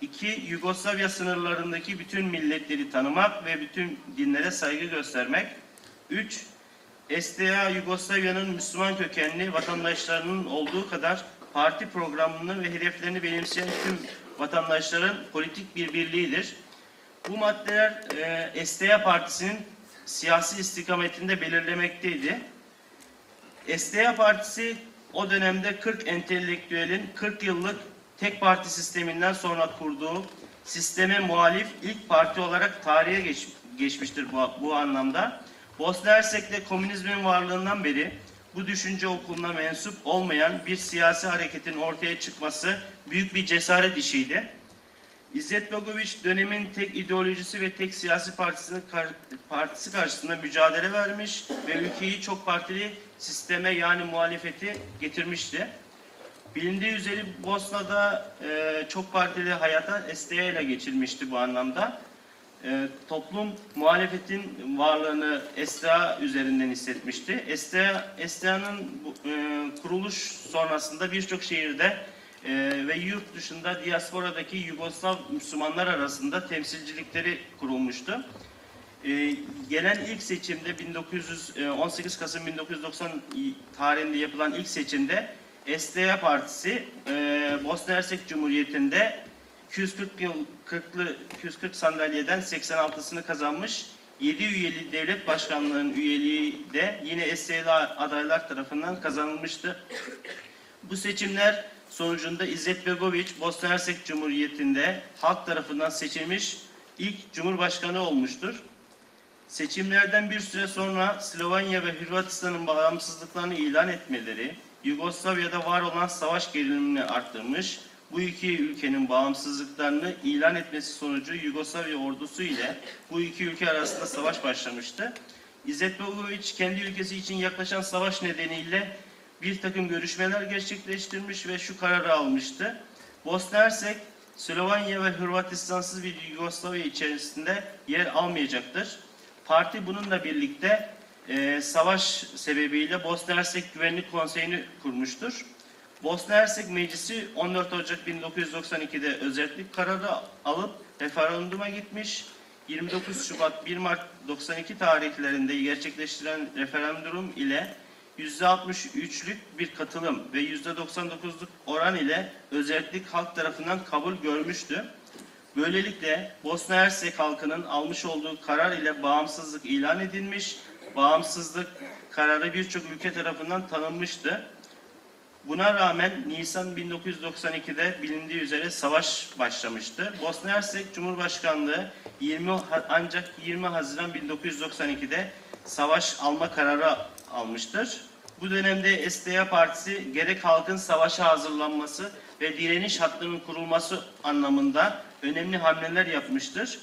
İki, Yugoslavya sınırlarındaki bütün milletleri tanımak ve bütün dinlere saygı göstermek. Üç, SDA Yugoslavya'nın Müslüman kökenli vatandaşlarının olduğu kadar parti programını ve hedeflerini benimseyen tüm vatandaşların politik bir birliğidir. Bu maddeler e, SDA Partisi'nin siyasi istikametinde belirlemekteydi. SDA Partisi o dönemde 40 entelektüelin 40 yıllık tek parti sisteminden sonra kurduğu sisteme muhalif ilk parti olarak tarihe geç, geçmiştir bu, bu anlamda. Bosna Hersek'te komünizmin varlığından beri bu düşünce okuluna mensup olmayan bir siyasi hareketin ortaya çıkması büyük bir cesaret işiydi. İzzet Begoviç dönemin tek ideolojisi ve tek siyasi partisinin kar- partisi karşısında mücadele vermiş ve ülkeyi çok partili sisteme yani muhalefeti getirmişti. Bilindiği üzere Bosna'da e, çok partili hayata SDA ile geçilmişti bu anlamda. E, toplum muhalefetin varlığını SDA üzerinden hissetmişti. SDA, SDA'nın bu, e, kuruluş sonrasında birçok şehirde e, ve yurt dışında diasporadaki Yugoslav Müslümanlar arasında temsilcilikleri kurulmuştu. E, gelen ilk seçimde 1900, e, 18 Kasım 1990 tarihinde yapılan ilk seçimde SDA Partisi e, Bosna Hersek Cumhuriyeti'nde 240 yıl 40'lı 240 sandalyeden 86'sını kazanmış. 7 üyeli devlet başkanlığının üyeliği de yine SDA adaylar tarafından kazanılmıştı. Bu seçimler sonucunda İzzet Begoviç Bosna Hersek Cumhuriyeti'nde halk tarafından seçilmiş ilk cumhurbaşkanı olmuştur. Seçimlerden bir süre sonra Slovenya ve Hırvatistan'ın bağımsızlıklarını ilan etmeleri, Yugoslavya'da var olan savaş gerilimini arttırmış, bu iki ülkenin bağımsızlıklarını ilan etmesi sonucu Yugoslavya ordusu ile bu iki ülke arasında savaş başlamıştı. İzzet Begoviç kendi ülkesi için yaklaşan savaş nedeniyle bir takım görüşmeler gerçekleştirmiş ve şu kararı almıştı. Bosna Hersek, Slovenya ve Hırvatistansız bir Yugoslavya içerisinde yer almayacaktır. Parti bununla birlikte e, savaş sebebiyle Bosna Hersek Güvenlik Konseyi'ni kurmuştur. Bosna Hersek Meclisi 14 Ocak 1992'de özellik kararı alıp referanduma gitmiş. 29 Şubat 1 Mart 92 tarihlerinde gerçekleştirilen referandum ile %63'lük bir katılım ve %99'luk oran ile özellik halk tarafından kabul görmüştü. Böylelikle Bosna Hersek halkının almış olduğu karar ile bağımsızlık ilan edilmiş, bağımsızlık kararı birçok ülke tarafından tanınmıştı. Buna rağmen Nisan 1992'de bilindiği üzere savaş başlamıştı. Bosna Hersek Cumhurbaşkanlığı 20 Ha- ancak 20 Haziran 1992'de savaş alma kararı almıştır. Bu dönemde SDA Partisi gerek halkın savaşa hazırlanması ve direniş hattının kurulması anlamında önemli hamleler yapmıştır.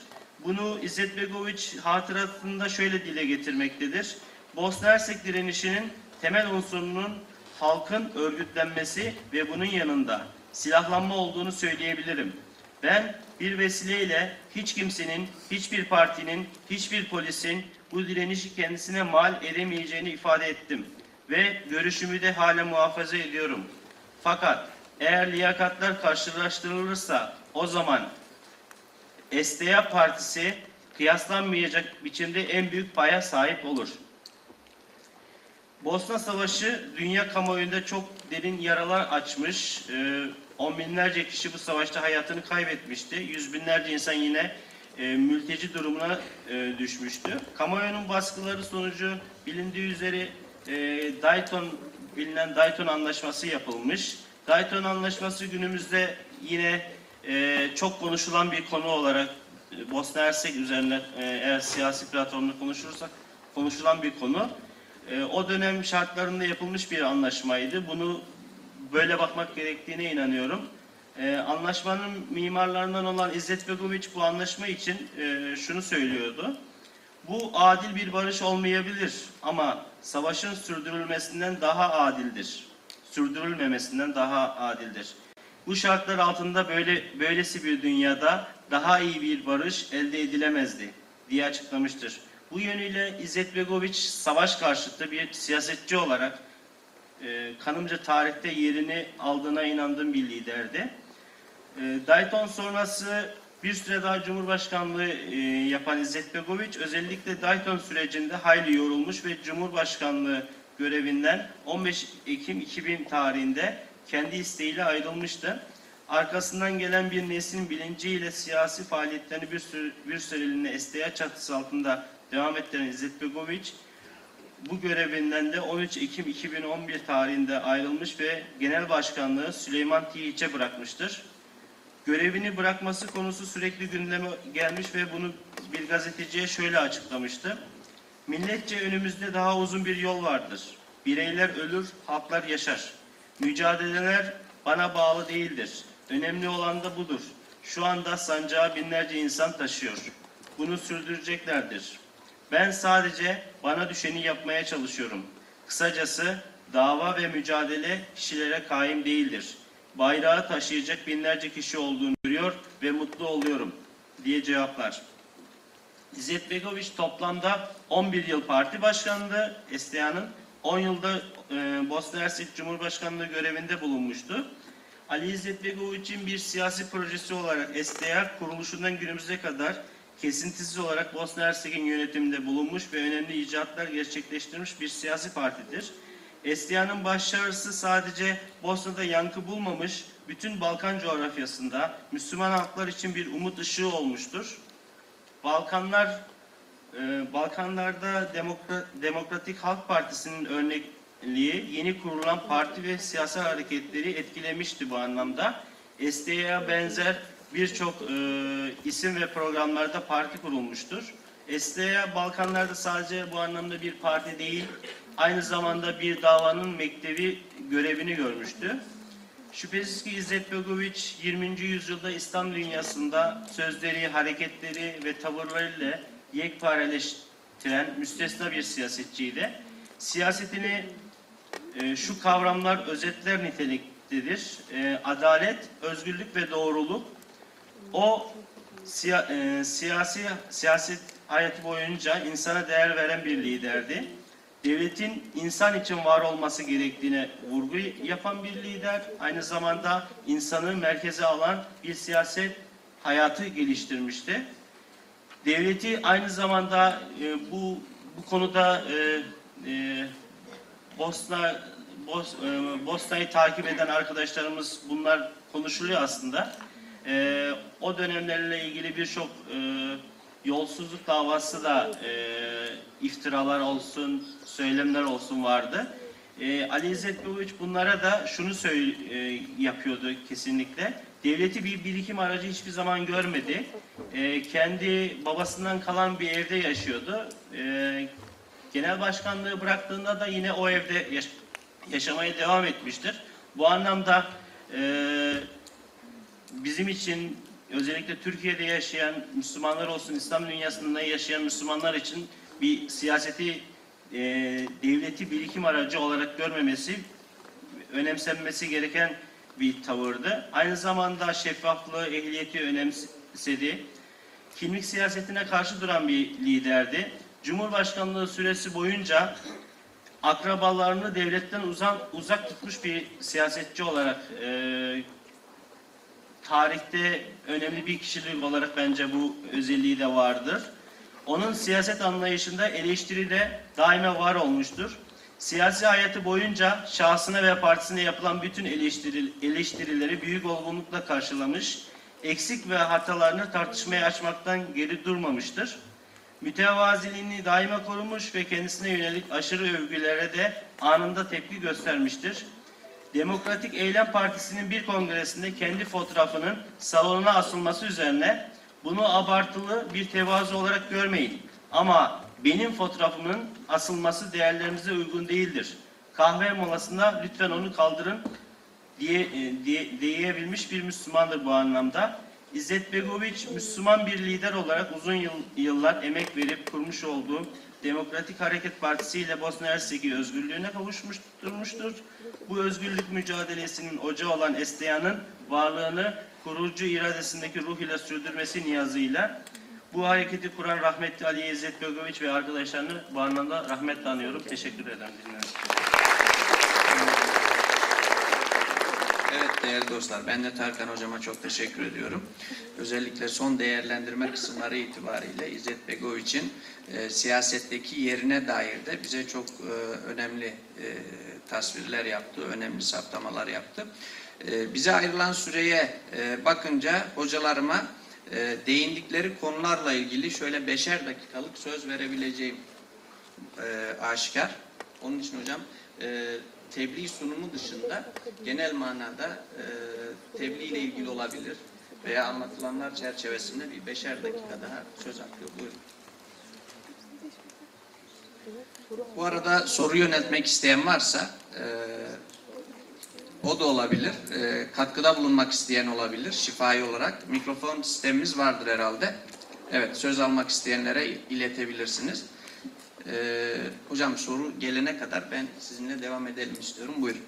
Bunu İzzet Begoviç hatıratında şöyle dile getirmektedir. Bosna Hersek direnişinin temel unsurunun halkın örgütlenmesi ve bunun yanında silahlanma olduğunu söyleyebilirim. Ben bir vesileyle hiç kimsenin, hiçbir partinin, hiçbir polisin bu direnişi kendisine mal edemeyeceğini ifade ettim. Ve görüşümü de hala muhafaza ediyorum. Fakat eğer liyakatlar karşılaştırılırsa o zaman SDA Partisi kıyaslanmayacak biçimde en büyük paya sahip olur. Bosna Savaşı dünya kamuoyunda çok derin yaralar açmış. Ee, on binlerce kişi bu savaşta hayatını kaybetmişti. Yüz binlerce insan yine e, mülteci durumuna e, düşmüştü. Kamuoyunun baskıları sonucu bilindiği üzere e, Dayton bilinen Dayton Anlaşması yapılmış. Dayton Anlaşması günümüzde yine e, çok konuşulan bir konu olarak e, Bosna Hersek üzerine e, eğer siyasi platformda konuşursak konuşulan bir konu. E, o dönem şartlarında yapılmış bir anlaşmaydı. Bunu böyle bakmak gerektiğine inanıyorum. E, anlaşmanın mimarlarından olan İzzet Begoviç bu anlaşma için e, şunu söylüyordu. Bu adil bir barış olmayabilir ama savaşın sürdürülmesinden daha adildir. Sürdürülmemesinden daha adildir. Bu şartlar altında böyle böylesi bir dünyada daha iyi bir barış elde edilemezdi diye açıklamıştır. Bu yönüyle İzzet Begoviç savaş karşıtı bir siyasetçi olarak e, kanımca tarihte yerini aldığına inandığım bir liderdi. E, Dayton sonrası bir süre daha Cumhurbaşkanlığı e, yapan İzzet Begoviç özellikle Dayton sürecinde hayli yorulmuş ve Cumhurbaşkanlığı görevinden 15 Ekim 2000 tarihinde kendi isteğiyle ayrılmıştı. Arkasından gelen bir neslin bilinciyle siyasi faaliyetlerini bir, süre, bir süreliğine SDA çatısı altında devam ettiren İzzet Begoviç bu görevinden de 13 Ekim 2011 tarihinde ayrılmış ve genel başkanlığı Süleyman Tiyiç'e bırakmıştır. Görevini bırakması konusu sürekli gündeme gelmiş ve bunu bir gazeteciye şöyle açıklamıştı. Milletçe önümüzde daha uzun bir yol vardır. Bireyler ölür, halklar yaşar. Mücadeleler bana bağlı değildir. Önemli olan da budur. Şu anda sancağı binlerce insan taşıyor. Bunu sürdüreceklerdir. Ben sadece bana düşeni yapmaya çalışıyorum. Kısacası dava ve mücadele kişilere kaim değildir. Bayrağı taşıyacak binlerce kişi olduğunu görüyor ve mutlu oluyorum diye cevaplar. İzzet Begoviç toplamda 11 yıl parti başkanlığı, SDA'nın 10 yılda e, Bosna Hersek Cumhurbaşkanlığı görevinde bulunmuştu. Ali İzzet Begoviç'in bir siyasi projesi olarak SDA kuruluşundan günümüze kadar kesintisiz olarak Bosna Hersek'in yönetiminde bulunmuş ve önemli icatlar gerçekleştirmiş bir siyasi partidir. SDA'nın başarısı sadece Bosna'da yankı bulmamış, bütün Balkan coğrafyasında Müslüman halklar için bir umut ışığı olmuştur. Balkanlar e, Balkanlarda Demokra- Demokratik Halk Partisi'nin örnekliği yeni kurulan parti ve siyasi hareketleri etkilemişti bu anlamda. SDA'ya benzer birçok e, isim ve programlarda parti kurulmuştur. SDA Balkanlarda sadece bu anlamda bir parti değil, aynı zamanda bir davanın mektebi görevini görmüştü. Şüphesiz ki İzzet Begoviç 20. yüzyılda İslam dünyasında sözleri, hareketleri ve tavırlarıyla yekpareleştiren müstesna bir siyasetçiydi. Siyasetini e, şu kavramlar özetler niteliktedir. E, adalet, özgürlük ve doğruluk. O siya- e, siyasi siyaset hayatı boyunca insana değer veren bir liderdi. Devletin insan için var olması gerektiğine vurgu yapan bir lider, aynı zamanda insanı merkeze alan bir siyaset hayatı geliştirmişti. Devleti aynı zamanda e, bu bu konuda e, e, Bosna Bos, e, Bosna'yı takip eden arkadaşlarımız bunlar konuşuluyor aslında. E, o dönemlerle ilgili birçok e, yolsuzluk davası da e, iftiralar olsun, söylemler olsun vardı. E, Ali İzzet Begoviç bunlara da şunu söyle, e, yapıyordu kesinlikle. Devleti bir birikim aracı hiçbir zaman görmedi. E, kendi babasından kalan bir evde yaşıyordu. E, genel başkanlığı bıraktığında da yine o evde yaş- yaşamaya devam etmiştir. Bu anlamda e, bizim için özellikle Türkiye'de yaşayan Müslümanlar olsun, İslam dünyasında yaşayan Müslümanlar için bir siyaseti e, devleti birikim aracı olarak görmemesi önemsenmesi gereken bir tavırdı. Aynı zamanda şeffaflığı, ehliyeti önemsedi. Kimlik siyasetine karşı duran bir liderdi. Cumhurbaşkanlığı süresi boyunca akrabalarını devletten uzak, uzak tutmuş bir siyasetçi olarak e, tarihte önemli bir kişilik olarak bence bu özelliği de vardır. Onun siyaset anlayışında eleştiri de daima var olmuştur. Siyasi hayatı boyunca şahsına ve partisine yapılan bütün eleştiri, eleştirileri büyük olgunlukla karşılamış, eksik ve hatalarını tartışmaya açmaktan geri durmamıştır. Mütevaziliğini daima korumuş ve kendisine yönelik aşırı övgülere de anında tepki göstermiştir. Demokratik Eylem Partisi'nin bir kongresinde kendi fotoğrafının salonuna asılması üzerine bunu abartılı bir tevazu olarak görmeyin. Ama benim fotoğrafımın asılması değerlerimize uygun değildir. Kahve molasında lütfen onu kaldırın diye, e, diye diyebilmiş bir Müslümandır bu anlamda. İzzet Begoviç Müslüman bir lider olarak uzun yıl, yıllar emek verip kurmuş olduğu Demokratik Hareket Partisi ile Bosna Hersek'i özgürlüğüne kavuşmuş durmuştur. Bu özgürlük mücadelesinin ocağı olan SDA'nın varlığını kurucu iradesindeki ruh ile sürdürmesi niyazıyla bu hareketi kuran rahmetli Ali İzzet Begoviç ve arkadaşlarını bu anlamda rahmetle anıyorum. Teşekkür ederim. Evet değerli dostlar, ben de Tarkan hocama çok teşekkür ediyorum. Özellikle son değerlendirme kısımları itibariyle İzzet Begoviç'in e, siyasetteki yerine dair de bize çok e, önemli e, tasvirler yaptı, önemli saptamalar yaptı. E, bize ayrılan süreye e, bakınca hocalarıma e, değindikleri konularla ilgili şöyle beşer dakikalık söz verebileceğim e, aşikar. Onun için hocam e, tebliğ sunumu dışında genel manada e, tebliğ ile ilgili olabilir, veya anlatılanlar çerçevesinde bir beşer dakika daha söz hakkı. Buyurun. Bu arada soru yöneltmek isteyen varsa e, o da olabilir. E, katkıda bulunmak isteyen olabilir şifai olarak. Mikrofon sistemimiz vardır herhalde. Evet söz almak isteyenlere iletebilirsiniz. E, hocam soru gelene kadar ben sizinle devam edelim istiyorum. Buyurun.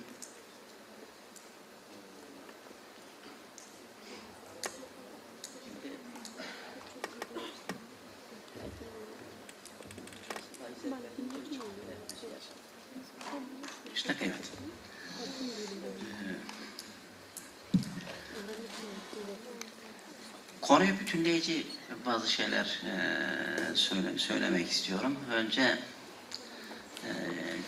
İşte evet. Konuyu bütünleyici bazı şeyler eee, söyle, söylemek istiyorum. Önce eee,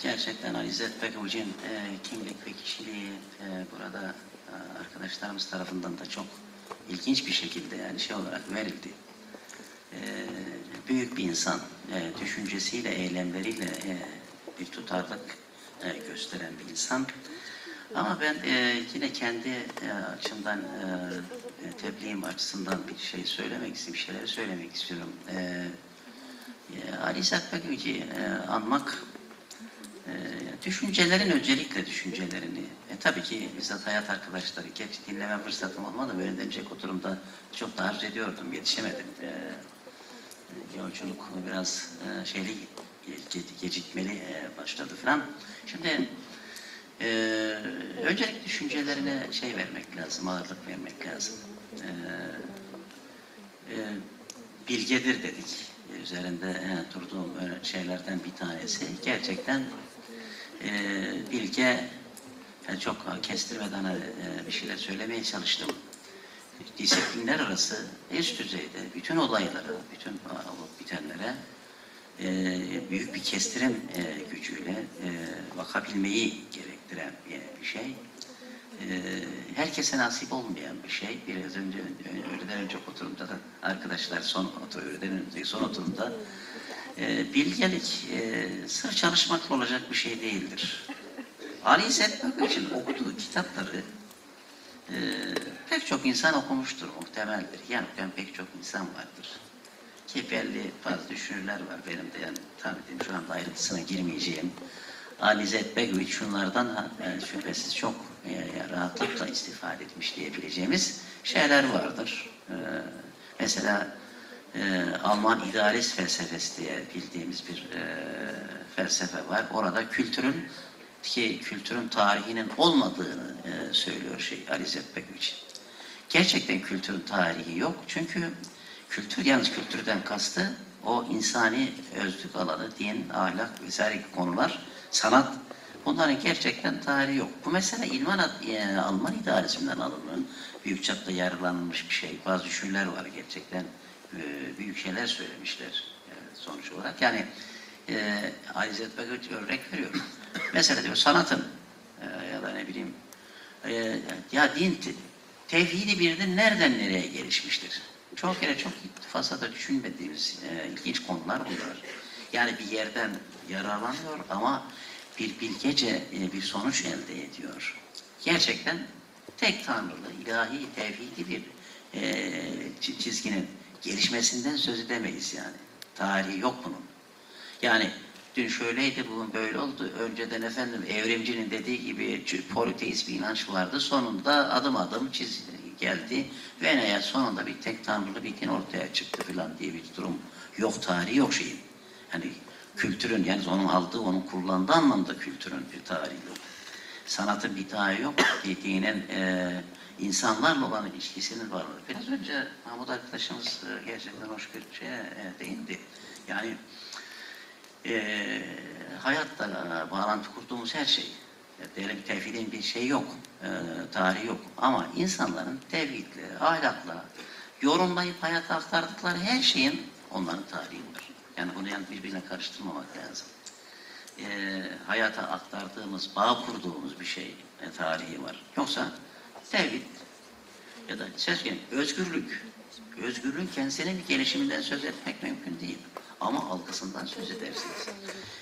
gerçekten Ali İzzet Begoviç'in eee, kimlik ve kişiliği burada arkadaşlarımız tarafından da çok ilginç bir şekilde yani şey olarak verildi. Büyük bir insan, düşüncesiyle, eylemleriyle bir tutarlılık eee, gösteren bir insan. Ama ben e, yine kendi e, açımdan, e, e, tebliğim açısından bir şey söylemek istiyorum, bir şeyler söylemek istiyorum. E, e, Ali İzzet Begoviç'i e, anmak, e, düşüncelerin öncelikle düşüncelerini, e, tabii ki bizzat hayat arkadaşları, geç dinleme fırsatım olmadı, böyle demeyecek oturumda çok da arz ediyordum, yetişemedim. E, yolculuk biraz e, şeyli, ge- gecikmeli e, başladı falan. Şimdi ee, öncelikle düşüncelerine şey vermek lazım, ağırlık vermek lazım. Ee, e, bilgedir dedik. Üzerinde e, durduğum öyle şeylerden bir tanesi. Gerçekten e, bilge, yani çok kestirmeden e, bir şeyler söylemeye çalıştım. Disiplinler arası üst düzeyde bütün olaylara, bütün olup bitenlere e, büyük bir kestirim e, gücüyle e, bakabilmeyi gerektiren bir şey. E, herkese nasip olmayan bir şey. Biraz önce öğleden önce oturumda da arkadaşlar son öğleden önce son oturumda e, bilgelik e, sırf çalışmakla olacak bir şey değildir. Ali İzzet Böküç'ün okuduğu kitapları e, pek çok insan okumuştur muhtemeldir. Yani okuyan pek çok insan vardır ki belli bazı düşünürler var benim de yani ki şu anda ayrıntısına girmeyeceğim. Ali İzzet Begoviç şunlardan e, şüphesiz çok e, rahatlıkla istifade etmiş diyebileceğimiz şeyler vardır. E, mesela Alman idealist felsefesi diye bildiğimiz bir felsefe var. Orada kültürün ki kültürün tarihinin olmadığını söylüyor şey Ali Begoviç. Gerçekten kültürün tarihi yok. Çünkü kültür yalnız kültürden kastı o insani özlük alanı, din, ahlak vesaire konular, sanat bunların gerçekten tarihi yok. Bu mesele İlman, e, Alman idealizminden alınmış, büyük çapta yararlanılmış bir şey. Bazı düşünürler var gerçekten e, büyük şeyler söylemişler e, sonuç olarak. Yani e, İzzet Begoviç örnek veriyor. Mesela diyor sanatın e, ya da ne bileyim e, ya din te- tevhidi birden nereden nereye gelişmiştir? Çok kere çok fazla da düşünmediğimiz e, ilginç konular bunlar. Yani bir yerden yararlanıyor ama bir bilgece e, bir sonuç elde ediyor. Gerçekten tek tanrılı, ilahi, tevhidi bir e, çi- çizginin gelişmesinden söz edemeyiz yani. Tarihi yok bunun. Yani dün şöyleydi, bugün böyle oldu. Önceden efendim evrimcinin dediği gibi politeist bir inanç vardı. Sonunda adım adım çiz geldi. Ve sonunda bir tek tanrılı bir din ortaya çıktı falan diye bir durum yok. Tarihi yok şeyin. Hani kültürün yani onun aldığı, onun kullandığı anlamda kültürün bir tarihi yok. Sanatın bir tarihi yok. Dinin e, insanlarla olan ilişkisinin varlığı. Biraz önce Mahmut arkadaşımız e, gerçekten hoş bir şeye e, değindi. Yani e, hayatla e, bağlantı kurduğumuz her şey. Diyelim ki tevhidin bir şey yok, e, tarihi yok. Ama insanların tevhidle, ahlakla, yorumlayıp hayata aktardıkları her şeyin onların tarihi var. Yani bunu yani birbirine karıştırmamak lazım. E, hayata aktardığımız, bağ kurduğumuz bir şey e, tarihi var. Yoksa tevhid ya da sezgin, özgürlük. Özgürlüğün kendisinin bir gelişiminden söz etmek mümkün değil. Ama algısından söz edersiniz.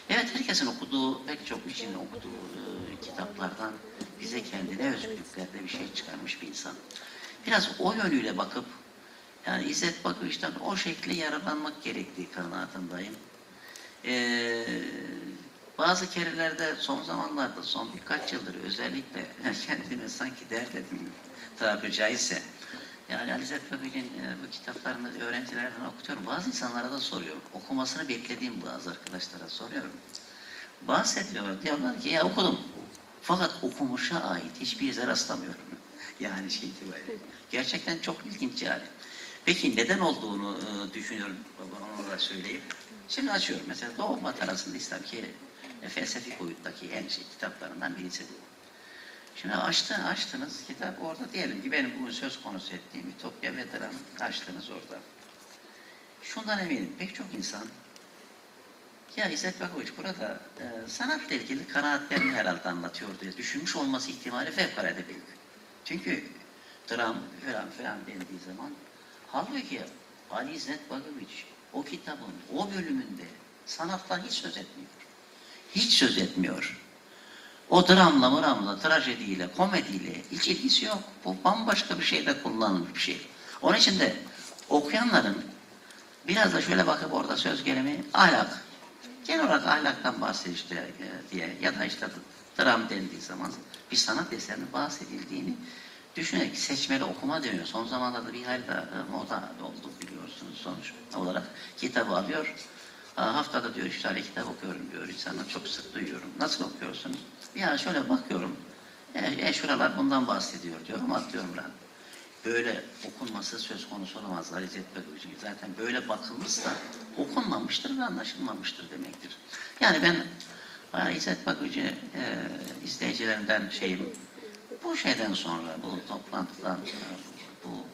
Evet herkesin okuduğu, pek çok kişinin okuduğu e, kitaplardan bize kendine özgürlüklerde bir şey çıkarmış bir insan. biraz o yönüyle bakıp yani İzzet Bakıç'tan o şekilde yararlanmak gerektiği kanaatindeyim. Ee, bazı kerelerde son zamanlarda, son birkaç yıldır özellikle kendime sanki dert edin tabiri caizse. Yani Ali İzzet Bakıç'ın e, bu kitaplarını öğrencilerden okutuyorum. Bazı insanlara da soruyorum. Okumasını beklediğim bazı arkadaşlara soruyorum. Bahsediyorlar. Diyorlar ki ya okudum. Fakat okumuşa ait hiçbir yere rastlamıyorum. Yani şey itibariyle. Gerçekten çok ilginç yani. Peki neden olduğunu e, düşünüyorum. Onu da söyleyeyim. Şimdi açıyorum mesela Doğu Batı arasında İslam ki e, felsefik boyuttaki en şey kitaplarından birisi bu. Şimdi açtı, açtınız kitap orada diyelim ki benim bugün söz konusu ettiğim Ütopya ve Dram açtınız orada. Şundan eminim pek çok insan ya İzzet Bakoviç burada e, sanatla ilgili kanaatlerini herhalde anlatıyor diye düşünmüş olması ihtimali fevkalade büyük. Çünkü dram falan falan dendiği zaman halbuki Ali İzzet Bakoviç o kitabın o bölümünde sanattan hiç söz etmiyor. Hiç söz etmiyor. O dramla, mıramla, trajediyle, komediyle hiç ilgisi yok. Bu bambaşka bir şeyde kullanılmış bir şey. Onun için de okuyanların biraz da şöyle bakıp orada söz gelimi ahlak. Genel olarak ahlaktan bahsedildi e, diye ya da işte dram dendiği zaman bir sanat eserinin bahsedildiğini düşünerek seçmeli okuma deniyor. Son zamanlarda bir hayli e, moda oldu biliyorsunuz sonuç olarak. Kitabı alıyor. Haftada diyor üç tane kitap okuyorum diyor insanlar. Çok sık duyuyorum. Nasıl okuyorsunuz? Ya şöyle bakıyorum. E, e şuralar bundan bahsediyor diyorum. Atlıyorum ben. Böyle okunması söz konusu olamaz Ali İzzet Bekir'in. Zaten böyle bakılmışsa okunmamıştır ve anlaşılmamıştır demektir. Yani ben Ali İzzet Bakıcı e, izleyicilerimden şeyim bu şeyden sonra bu toplantıdan bu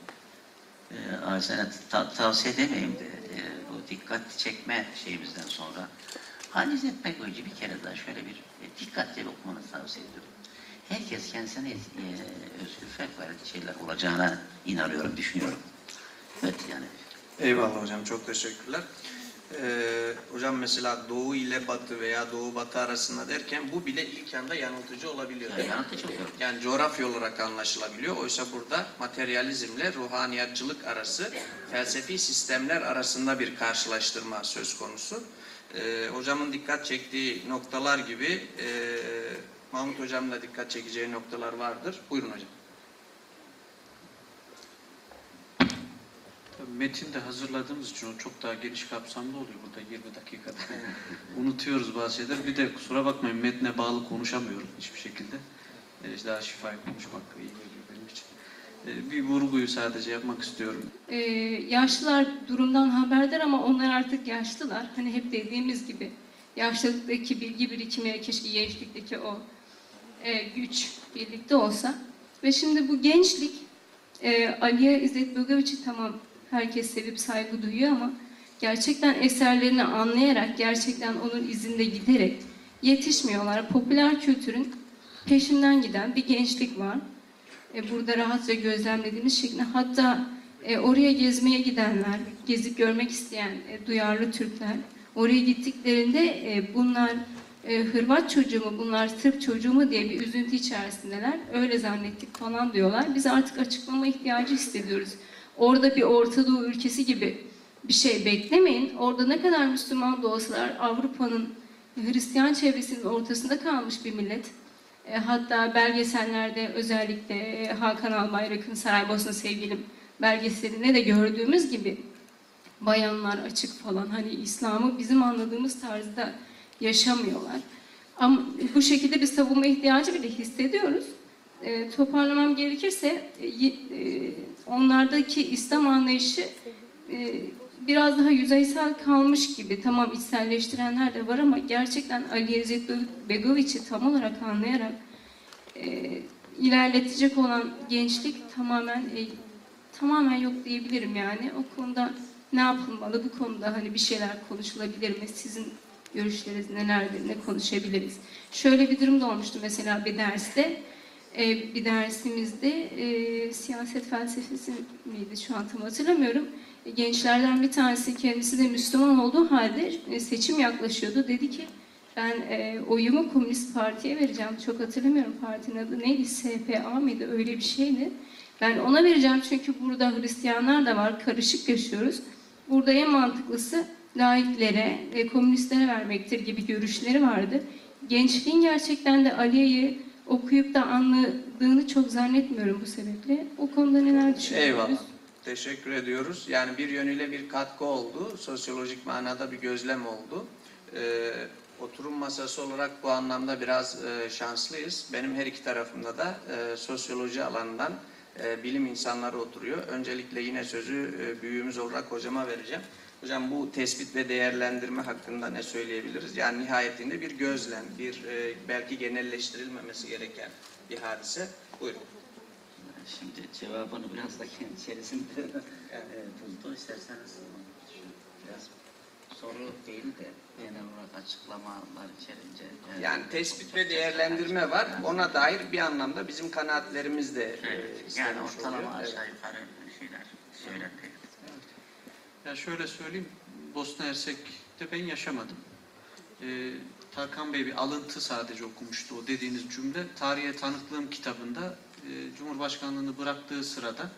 e, arzene ta- tavsiye demeyeyim de e, bu dikkat çekme şeyimizden sonra Ali İzzet Bekir'i bir kere daha şöyle bir e, dikkatli okumanızı tavsiye ediyorum. Herkes kendisine e, özgür fevkalade şeyler olacağına inanıyorum, düşünüyorum. Evet yani. Eyvallah hocam çok teşekkürler. Ee, hocam mesela doğu ile batı veya doğu batı arasında derken bu bile ilk anda yanıltıcı olabiliyor. Ya, değil yanıltıcı oluyor. Yani coğrafya olarak anlaşılabiliyor. Oysa burada materyalizmle ruhaniyatçılık arası, felsefi sistemler arasında bir karşılaştırma söz konusu. Ee, hocamın dikkat çektiği noktalar gibi e, Mahmut hocamın da dikkat çekeceği noktalar vardır. Buyurun hocam. Metin de hazırladığımız için o çok daha geniş kapsamlı oluyor burada 20 dakikada. Unutuyoruz bazı şeyler. Bir de kusura bakmayın metne bağlı konuşamıyorum hiçbir şekilde. Ee, daha şifayı konuşmak iyi geliyor benim için. Ee, bir vurguyu sadece yapmak istiyorum. Ee, yaşlılar durumdan haberdar ama onlar artık yaşlılar. Hani hep dediğimiz gibi yaşlılıktaki bilgi birikimi, keşke gençlikteki o e, güç birlikte olsa. Ve şimdi bu gençlik e, Aliye İzzet Bögoviç'i tamam herkes sevip saygı duyuyor ama gerçekten eserlerini anlayarak, gerçekten onun izinde giderek yetişmiyorlar. Popüler kültürün peşinden giden bir gençlik var. E, burada rahatça gözlemlediğimiz şekilde hatta e, oraya gezmeye gidenler, gezip görmek isteyen e, duyarlı Türkler oraya gittiklerinde e, bunlar e, Hırvat çocuğu mu, bunlar Sırp çocuğu mu diye bir üzüntü içerisindeler. Öyle zannettik falan diyorlar. Biz artık açıklama ihtiyacı hissediyoruz. Orada bir Orta Doğu ülkesi gibi bir şey beklemeyin. Orada ne kadar Müslüman da olsalar Avrupa'nın Hristiyan çevresinin ortasında kalmış bir millet. E, hatta belgesellerde özellikle e, Hakan Albayrak'ın Saraybosna Sevgilim belgeselinde de gördüğümüz gibi bayanlar açık falan hani İslam'ı bizim anladığımız tarzda yaşamıyorlar. Ama bu şekilde bir savunma ihtiyacı bile hissediyoruz. E, toparlamam gerekirse e, e, onlardaki İslam anlayışı e, biraz daha yüzeysel kalmış gibi. Tamam içselleştirenler de var ama gerçekten Ali İzzet Begoviç'i tam olarak anlayarak e, ilerletecek olan gençlik tamamen e, tamamen yok diyebilirim yani. O konuda ne yapılmalı? Bu konuda hani bir şeyler konuşulabilir mi? Sizin görüşleriniz nelerdir? Ne konuşabiliriz? Şöyle bir durum da olmuştu mesela bir derste. E, bir dersimizde e, siyaset felsefesi miydi şu an tam hatırlamıyorum. Gençlerden bir tanesi kendisi de Müslüman olduğu halde e, seçim yaklaşıyordu. Dedi ki ben e, oyumu Komünist Parti'ye vereceğim. Çok hatırlamıyorum partinin adı neydi? SPA mıydı? Öyle bir şeydi. Ben ona vereceğim çünkü burada Hristiyanlar da var, karışık yaşıyoruz. Burada en mantıklısı laiklere ve komünistlere vermektir gibi görüşleri vardı. Gençliğin gerçekten de Aliye'yi okuyup da anladığını çok zannetmiyorum bu sebeple. O konuda neler düşünüyorsunuz? Eyvallah. Teşekkür ediyoruz. Yani bir yönüyle bir katkı oldu. Sosyolojik manada bir gözlem oldu. Ee, oturum masası olarak bu anlamda biraz e, şanslıyız. Benim her iki tarafımda da e, sosyoloji alanından e, bilim insanları oturuyor. Öncelikle yine sözü e, büyüğümüz olarak hocama vereceğim. Hocam bu tespit ve değerlendirme hakkında ne söyleyebiliriz? Yani nihayetinde bir gözlem, bir e, belki genelleştirilmemesi gereken bir hadise. Buyurun. Şimdi cevabını biraz da kendi içerisinde e, buldu. İsterseniz biraz soru değil de genel olarak açıklamalar içerince. e, Yani tespit ve değerlendirme var. Ona dair bir anlamda bizim kanaatlerimiz de e, Evet, yani ortalama oluyor. Aşağı yukarı şeyler söylendi. Ya şöyle söyleyeyim, Bosna Hersek'te ben yaşamadım. Ee, Tarkan Bey bir alıntı sadece okumuştu o dediğiniz cümle. Tarihe Tanıklığım kitabında e, Cumhurbaşkanlığını bıraktığı sırada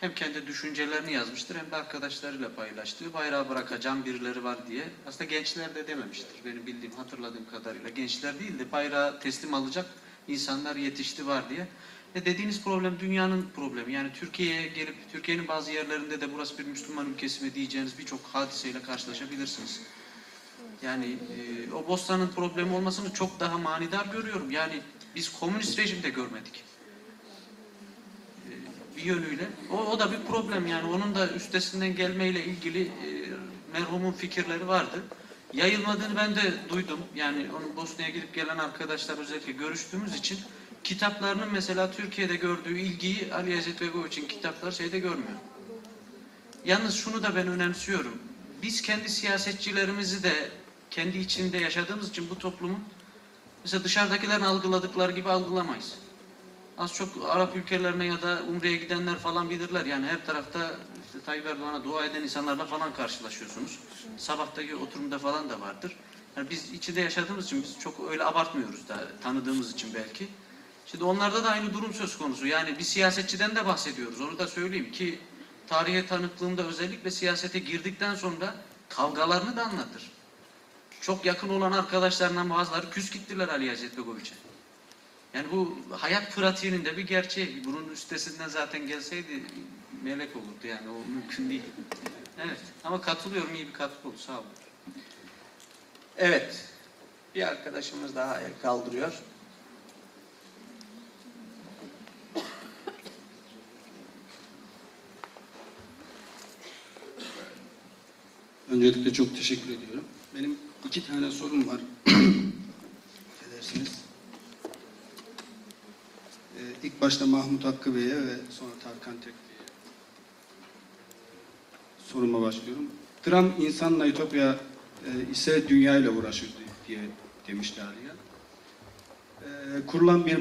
hem kendi düşüncelerini yazmıştır hem de arkadaşlarıyla paylaştığı bayrağı bırakacağım birileri var diye. Aslında gençler de dememiştir benim bildiğim hatırladığım kadarıyla. Gençler değil de bayrağı teslim alacak insanlar yetişti var diye. E dediğiniz problem dünyanın problemi. Yani Türkiye'ye gelip Türkiye'nin bazı yerlerinde de burası bir Müslüman ülkesi mi diyeceğiniz birçok hadiseyle karşılaşabilirsiniz. Yani e, o Bosna'nın problemi olmasını çok daha manidar görüyorum. Yani biz komünist rejimde görmedik. E, bir yönüyle. O, o da bir problem yani. Onun da üstesinden gelmeyle ilgili e, merhumun fikirleri vardı. Yayılmadığını ben de duydum. Yani onun Bosna'ya gidip gelen arkadaşlar özellikle görüştüğümüz için kitaplarının mesela Türkiye'de gördüğü ilgiyi Ali Ezzet Begoviç'in kitapları şeyde görmüyor. Yalnız şunu da ben önemsiyorum. Biz kendi siyasetçilerimizi de kendi içinde yaşadığımız için bu toplumun mesela dışarıdakilerin algıladıkları gibi algılamayız. Az çok Arap ülkelerine ya da Umre'ye gidenler falan bilirler. Yani her tarafta işte Tayyip Erdoğan'a dua eden insanlarla falan karşılaşıyorsunuz. Sabahtaki oturumda falan da vardır. Yani biz içinde yaşadığımız için biz çok öyle abartmıyoruz da tanıdığımız için belki. Şimdi onlarda da aynı durum söz konusu. Yani bir siyasetçiden de bahsediyoruz. Onu da söyleyeyim ki tarihe tanıklığında özellikle siyasete girdikten sonra kavgalarını da anlatır. Çok yakın olan arkadaşlarından bazıları küs gittiler Ali Hazret Begoviç'e. Yani bu hayat pratiğinin de bir gerçeği. Bunun üstesinden zaten gelseydi melek olurdu yani o mümkün değil. Evet ama katılıyorum iyi bir katkı oldu sağ olun. Evet. Bir arkadaşımız daha el kaldırıyor. Öncelikle çok teşekkür ediyorum. Benim iki tane sorum var. Affedersiniz. Ee, ilk başta Mahmut Hakkı Bey'e ve sonra Tarkan Tek Bey'e soruma başlıyorum. Trump insanla Ütopya e, ise dünya ile uğraşır diye demişti Aliye. Ee, kurulan bir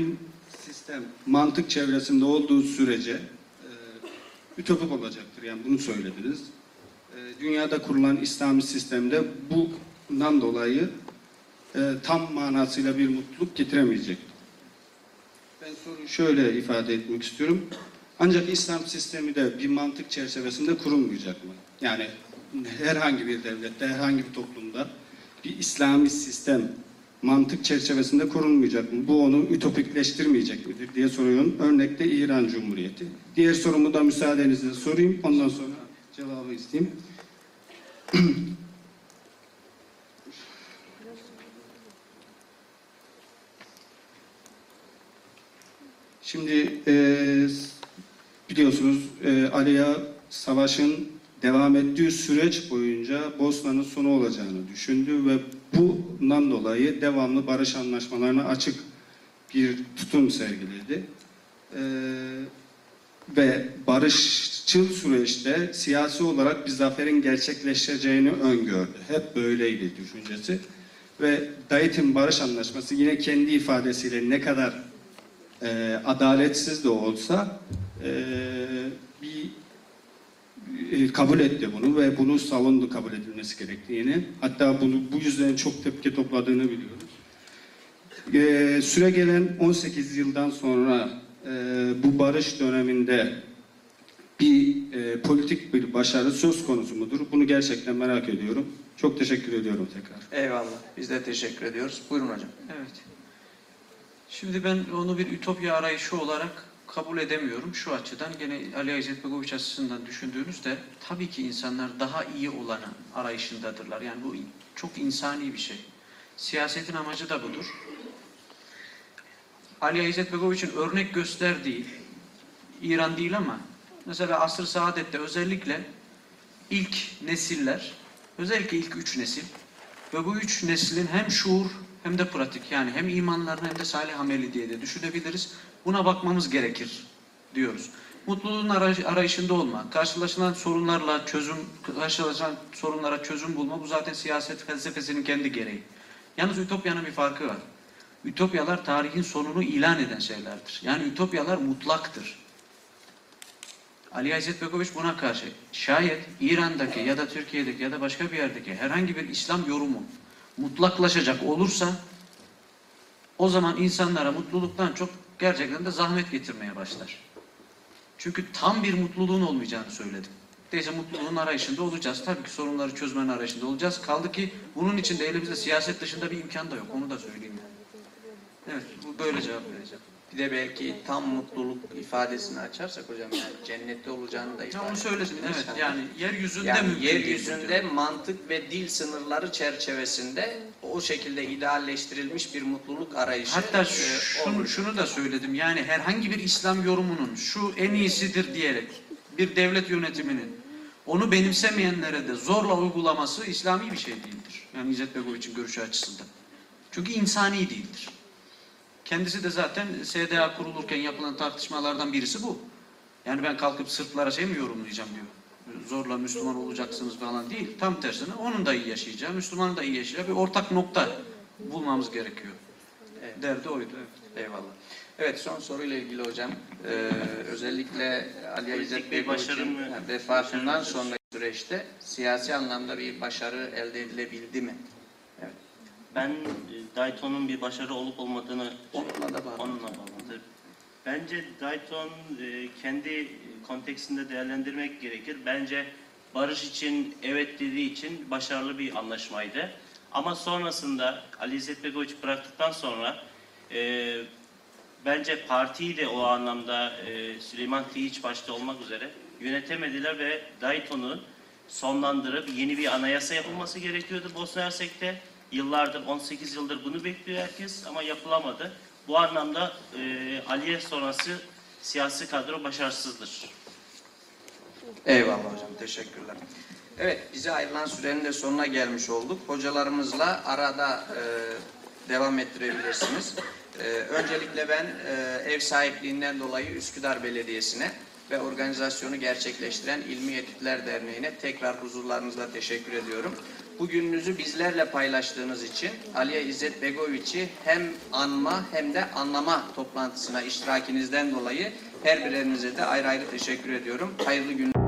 sistem mantık çevresinde olduğu sürece e, ütopik olacaktır. Yani bunu söylediniz. Dünyada kurulan İslami sistemde bundan dolayı e, tam manasıyla bir mutluluk getiremeyecek. Ben soruyu şöyle ifade etmek istiyorum. Ancak İslam sistemi de bir mantık çerçevesinde kurulmayacak mı? Yani herhangi bir devlette, herhangi bir toplumda bir İslami sistem mantık çerçevesinde kurulmayacak mı? Bu onu ütopikleştirmeyecek midir diye soruyorum. Örnekte İran Cumhuriyeti. Diğer sorumu da müsaadenizle sorayım. Ondan sonra cevabı isteyeyim. Şimdi e, biliyorsunuz e, Aliya Savaş'ın devam ettiği süreç boyunca Bosna'nın sonu olacağını düşündü ve bundan dolayı devamlı barış anlaşmalarına açık bir tutum sergiledi. E, ve barışçıl süreçte siyasi olarak bir zaferin gerçekleşeceğini öngördü. Hep böyleydi düşüncesi. Ve Dayton Barış Anlaşması yine kendi ifadesiyle ne kadar e, adaletsiz de olsa e, bir e, kabul etti bunu ve bunu savundu kabul edilmesi gerektiğini. Hatta bunu bu yüzden çok tepki topladığını biliyoruz. E, süre gelen 18 yıldan sonra e, bu barış döneminde bir e, politik bir başarı söz konusu mudur? Bunu gerçekten merak ediyorum. Çok teşekkür ediyorum tekrar. Eyvallah. Biz de teşekkür ediyoruz. Buyurun hocam. Evet. Şimdi ben onu bir ütopya arayışı olarak kabul edemiyorum. Şu açıdan gene Ali İzzet Begoviç açısından düşündüğünüzde tabii ki insanlar daha iyi olanı arayışındadırlar. Yani bu çok insani bir şey. Siyasetin amacı da budur. Ali İzzet Begoviç'in örnek gösterdiği İran değil ama mesela Asr-ı Saadet'te özellikle ilk nesiller, özellikle ilk üç nesil ve bu üç neslin hem şuur hem de pratik yani hem imanlarını hem de salih ameli diye de düşünebiliriz. Buna bakmamız gerekir diyoruz. Mutluluğun aray- arayışında olma, karşılaşılan sorunlarla çözüm, karşılaşılan sorunlara çözüm bulma bu zaten siyaset felsefesinin kendi gereği. Yalnız Ütopya'nın bir farkı var. Ütopyalar tarihin sonunu ilan eden şeylerdir. Yani ütopyalar mutlaktır. Ali İzzet Begoviç buna karşı şayet İran'daki ya da Türkiye'deki ya da başka bir yerdeki herhangi bir İslam yorumu mutlaklaşacak olursa o zaman insanlara mutluluktan çok gerçekten de zahmet getirmeye başlar. Çünkü tam bir mutluluğun olmayacağını söyledim. Neyse mutluluğun arayışında olacağız. Tabii ki sorunları çözmenin arayışında olacağız. Kaldı ki bunun için de elimizde siyaset dışında bir imkan da yok. Onu da söyleyeyim. yani. Evet, bu böyle cevap vereceğim. Bir de belki tam mutluluk ifadesini açarsak hocam yani cennette olacağını da ifade onu söyledim. ediyoruz. Evet, yani yeryüzünde Yani mümkün yeryüzünde diyorum. mantık ve dil sınırları çerçevesinde o şekilde idealleştirilmiş bir mutluluk arayışı Hatta e, şunu, olur. şunu da söyledim. Yani herhangi bir İslam yorumunun şu en iyisidir diyerek bir devlet yönetiminin onu benimsemeyenlere de zorla uygulaması İslami bir şey değildir. Yani İzzet Begoviç'in görüşü açısından. Çünkü insani değildir. Kendisi de zaten SDA kurulurken yapılan tartışmalardan birisi bu. Yani ben kalkıp Sırplara şey mi yorumlayacağım diyor. Zorla Müslüman olacaksınız falan değil. Tam tersine onun da iyi yaşayacağı, Müslümanın da iyi yaşayacağı bir ortak nokta bulmamız gerekiyor. Evet. Derdi oydu. Evet. Eyvallah. Evet son soruyla ilgili hocam. Ee, özellikle Ali İzzet bir Begoviç'in başarı mı? yani vefatından sonraki süreçte siyasi anlamda bir başarı elde edilebildi mi? Ben e, Dayton'un bir başarı olup olmadığını Onunla da bağlı. onunla. Bence Dayton e, kendi konteksinde değerlendirmek gerekir. Bence barış için evet dediği için başarılı bir anlaşmaydı. Ama sonrasında Ali İzzet Begoviç bıraktıktan sonra e, bence partiyi de o anlamda e, Süleyman Tiyiç başta olmak üzere yönetemediler ve Dayton'u sonlandırıp yeni bir anayasa yapılması gerekiyordu Bosna Hersek'te. Yıllardır, 18 yıldır bunu bekliyor herkes ama yapılamadı. Bu anlamda e, Aliyev sonrası siyasi kadro başarısızdır. Eyvallah hocam. Teşekkürler. Evet, bize ayrılan sürenin de sonuna gelmiş olduk. Hocalarımızla arada e, devam ettirebilirsiniz. E, öncelikle ben e, ev sahipliğinden dolayı Üsküdar Belediyesi'ne ve organizasyonu gerçekleştiren İlmi Etütler Derneği'ne tekrar huzurlarınızda teşekkür ediyorum. Bugününüzü bizlerle paylaştığınız için Aliye İzzet Begoviç'i hem anma hem de anlama toplantısına iştirakinizden dolayı her birinize de ayrı ayrı teşekkür ediyorum. Hayırlı günler.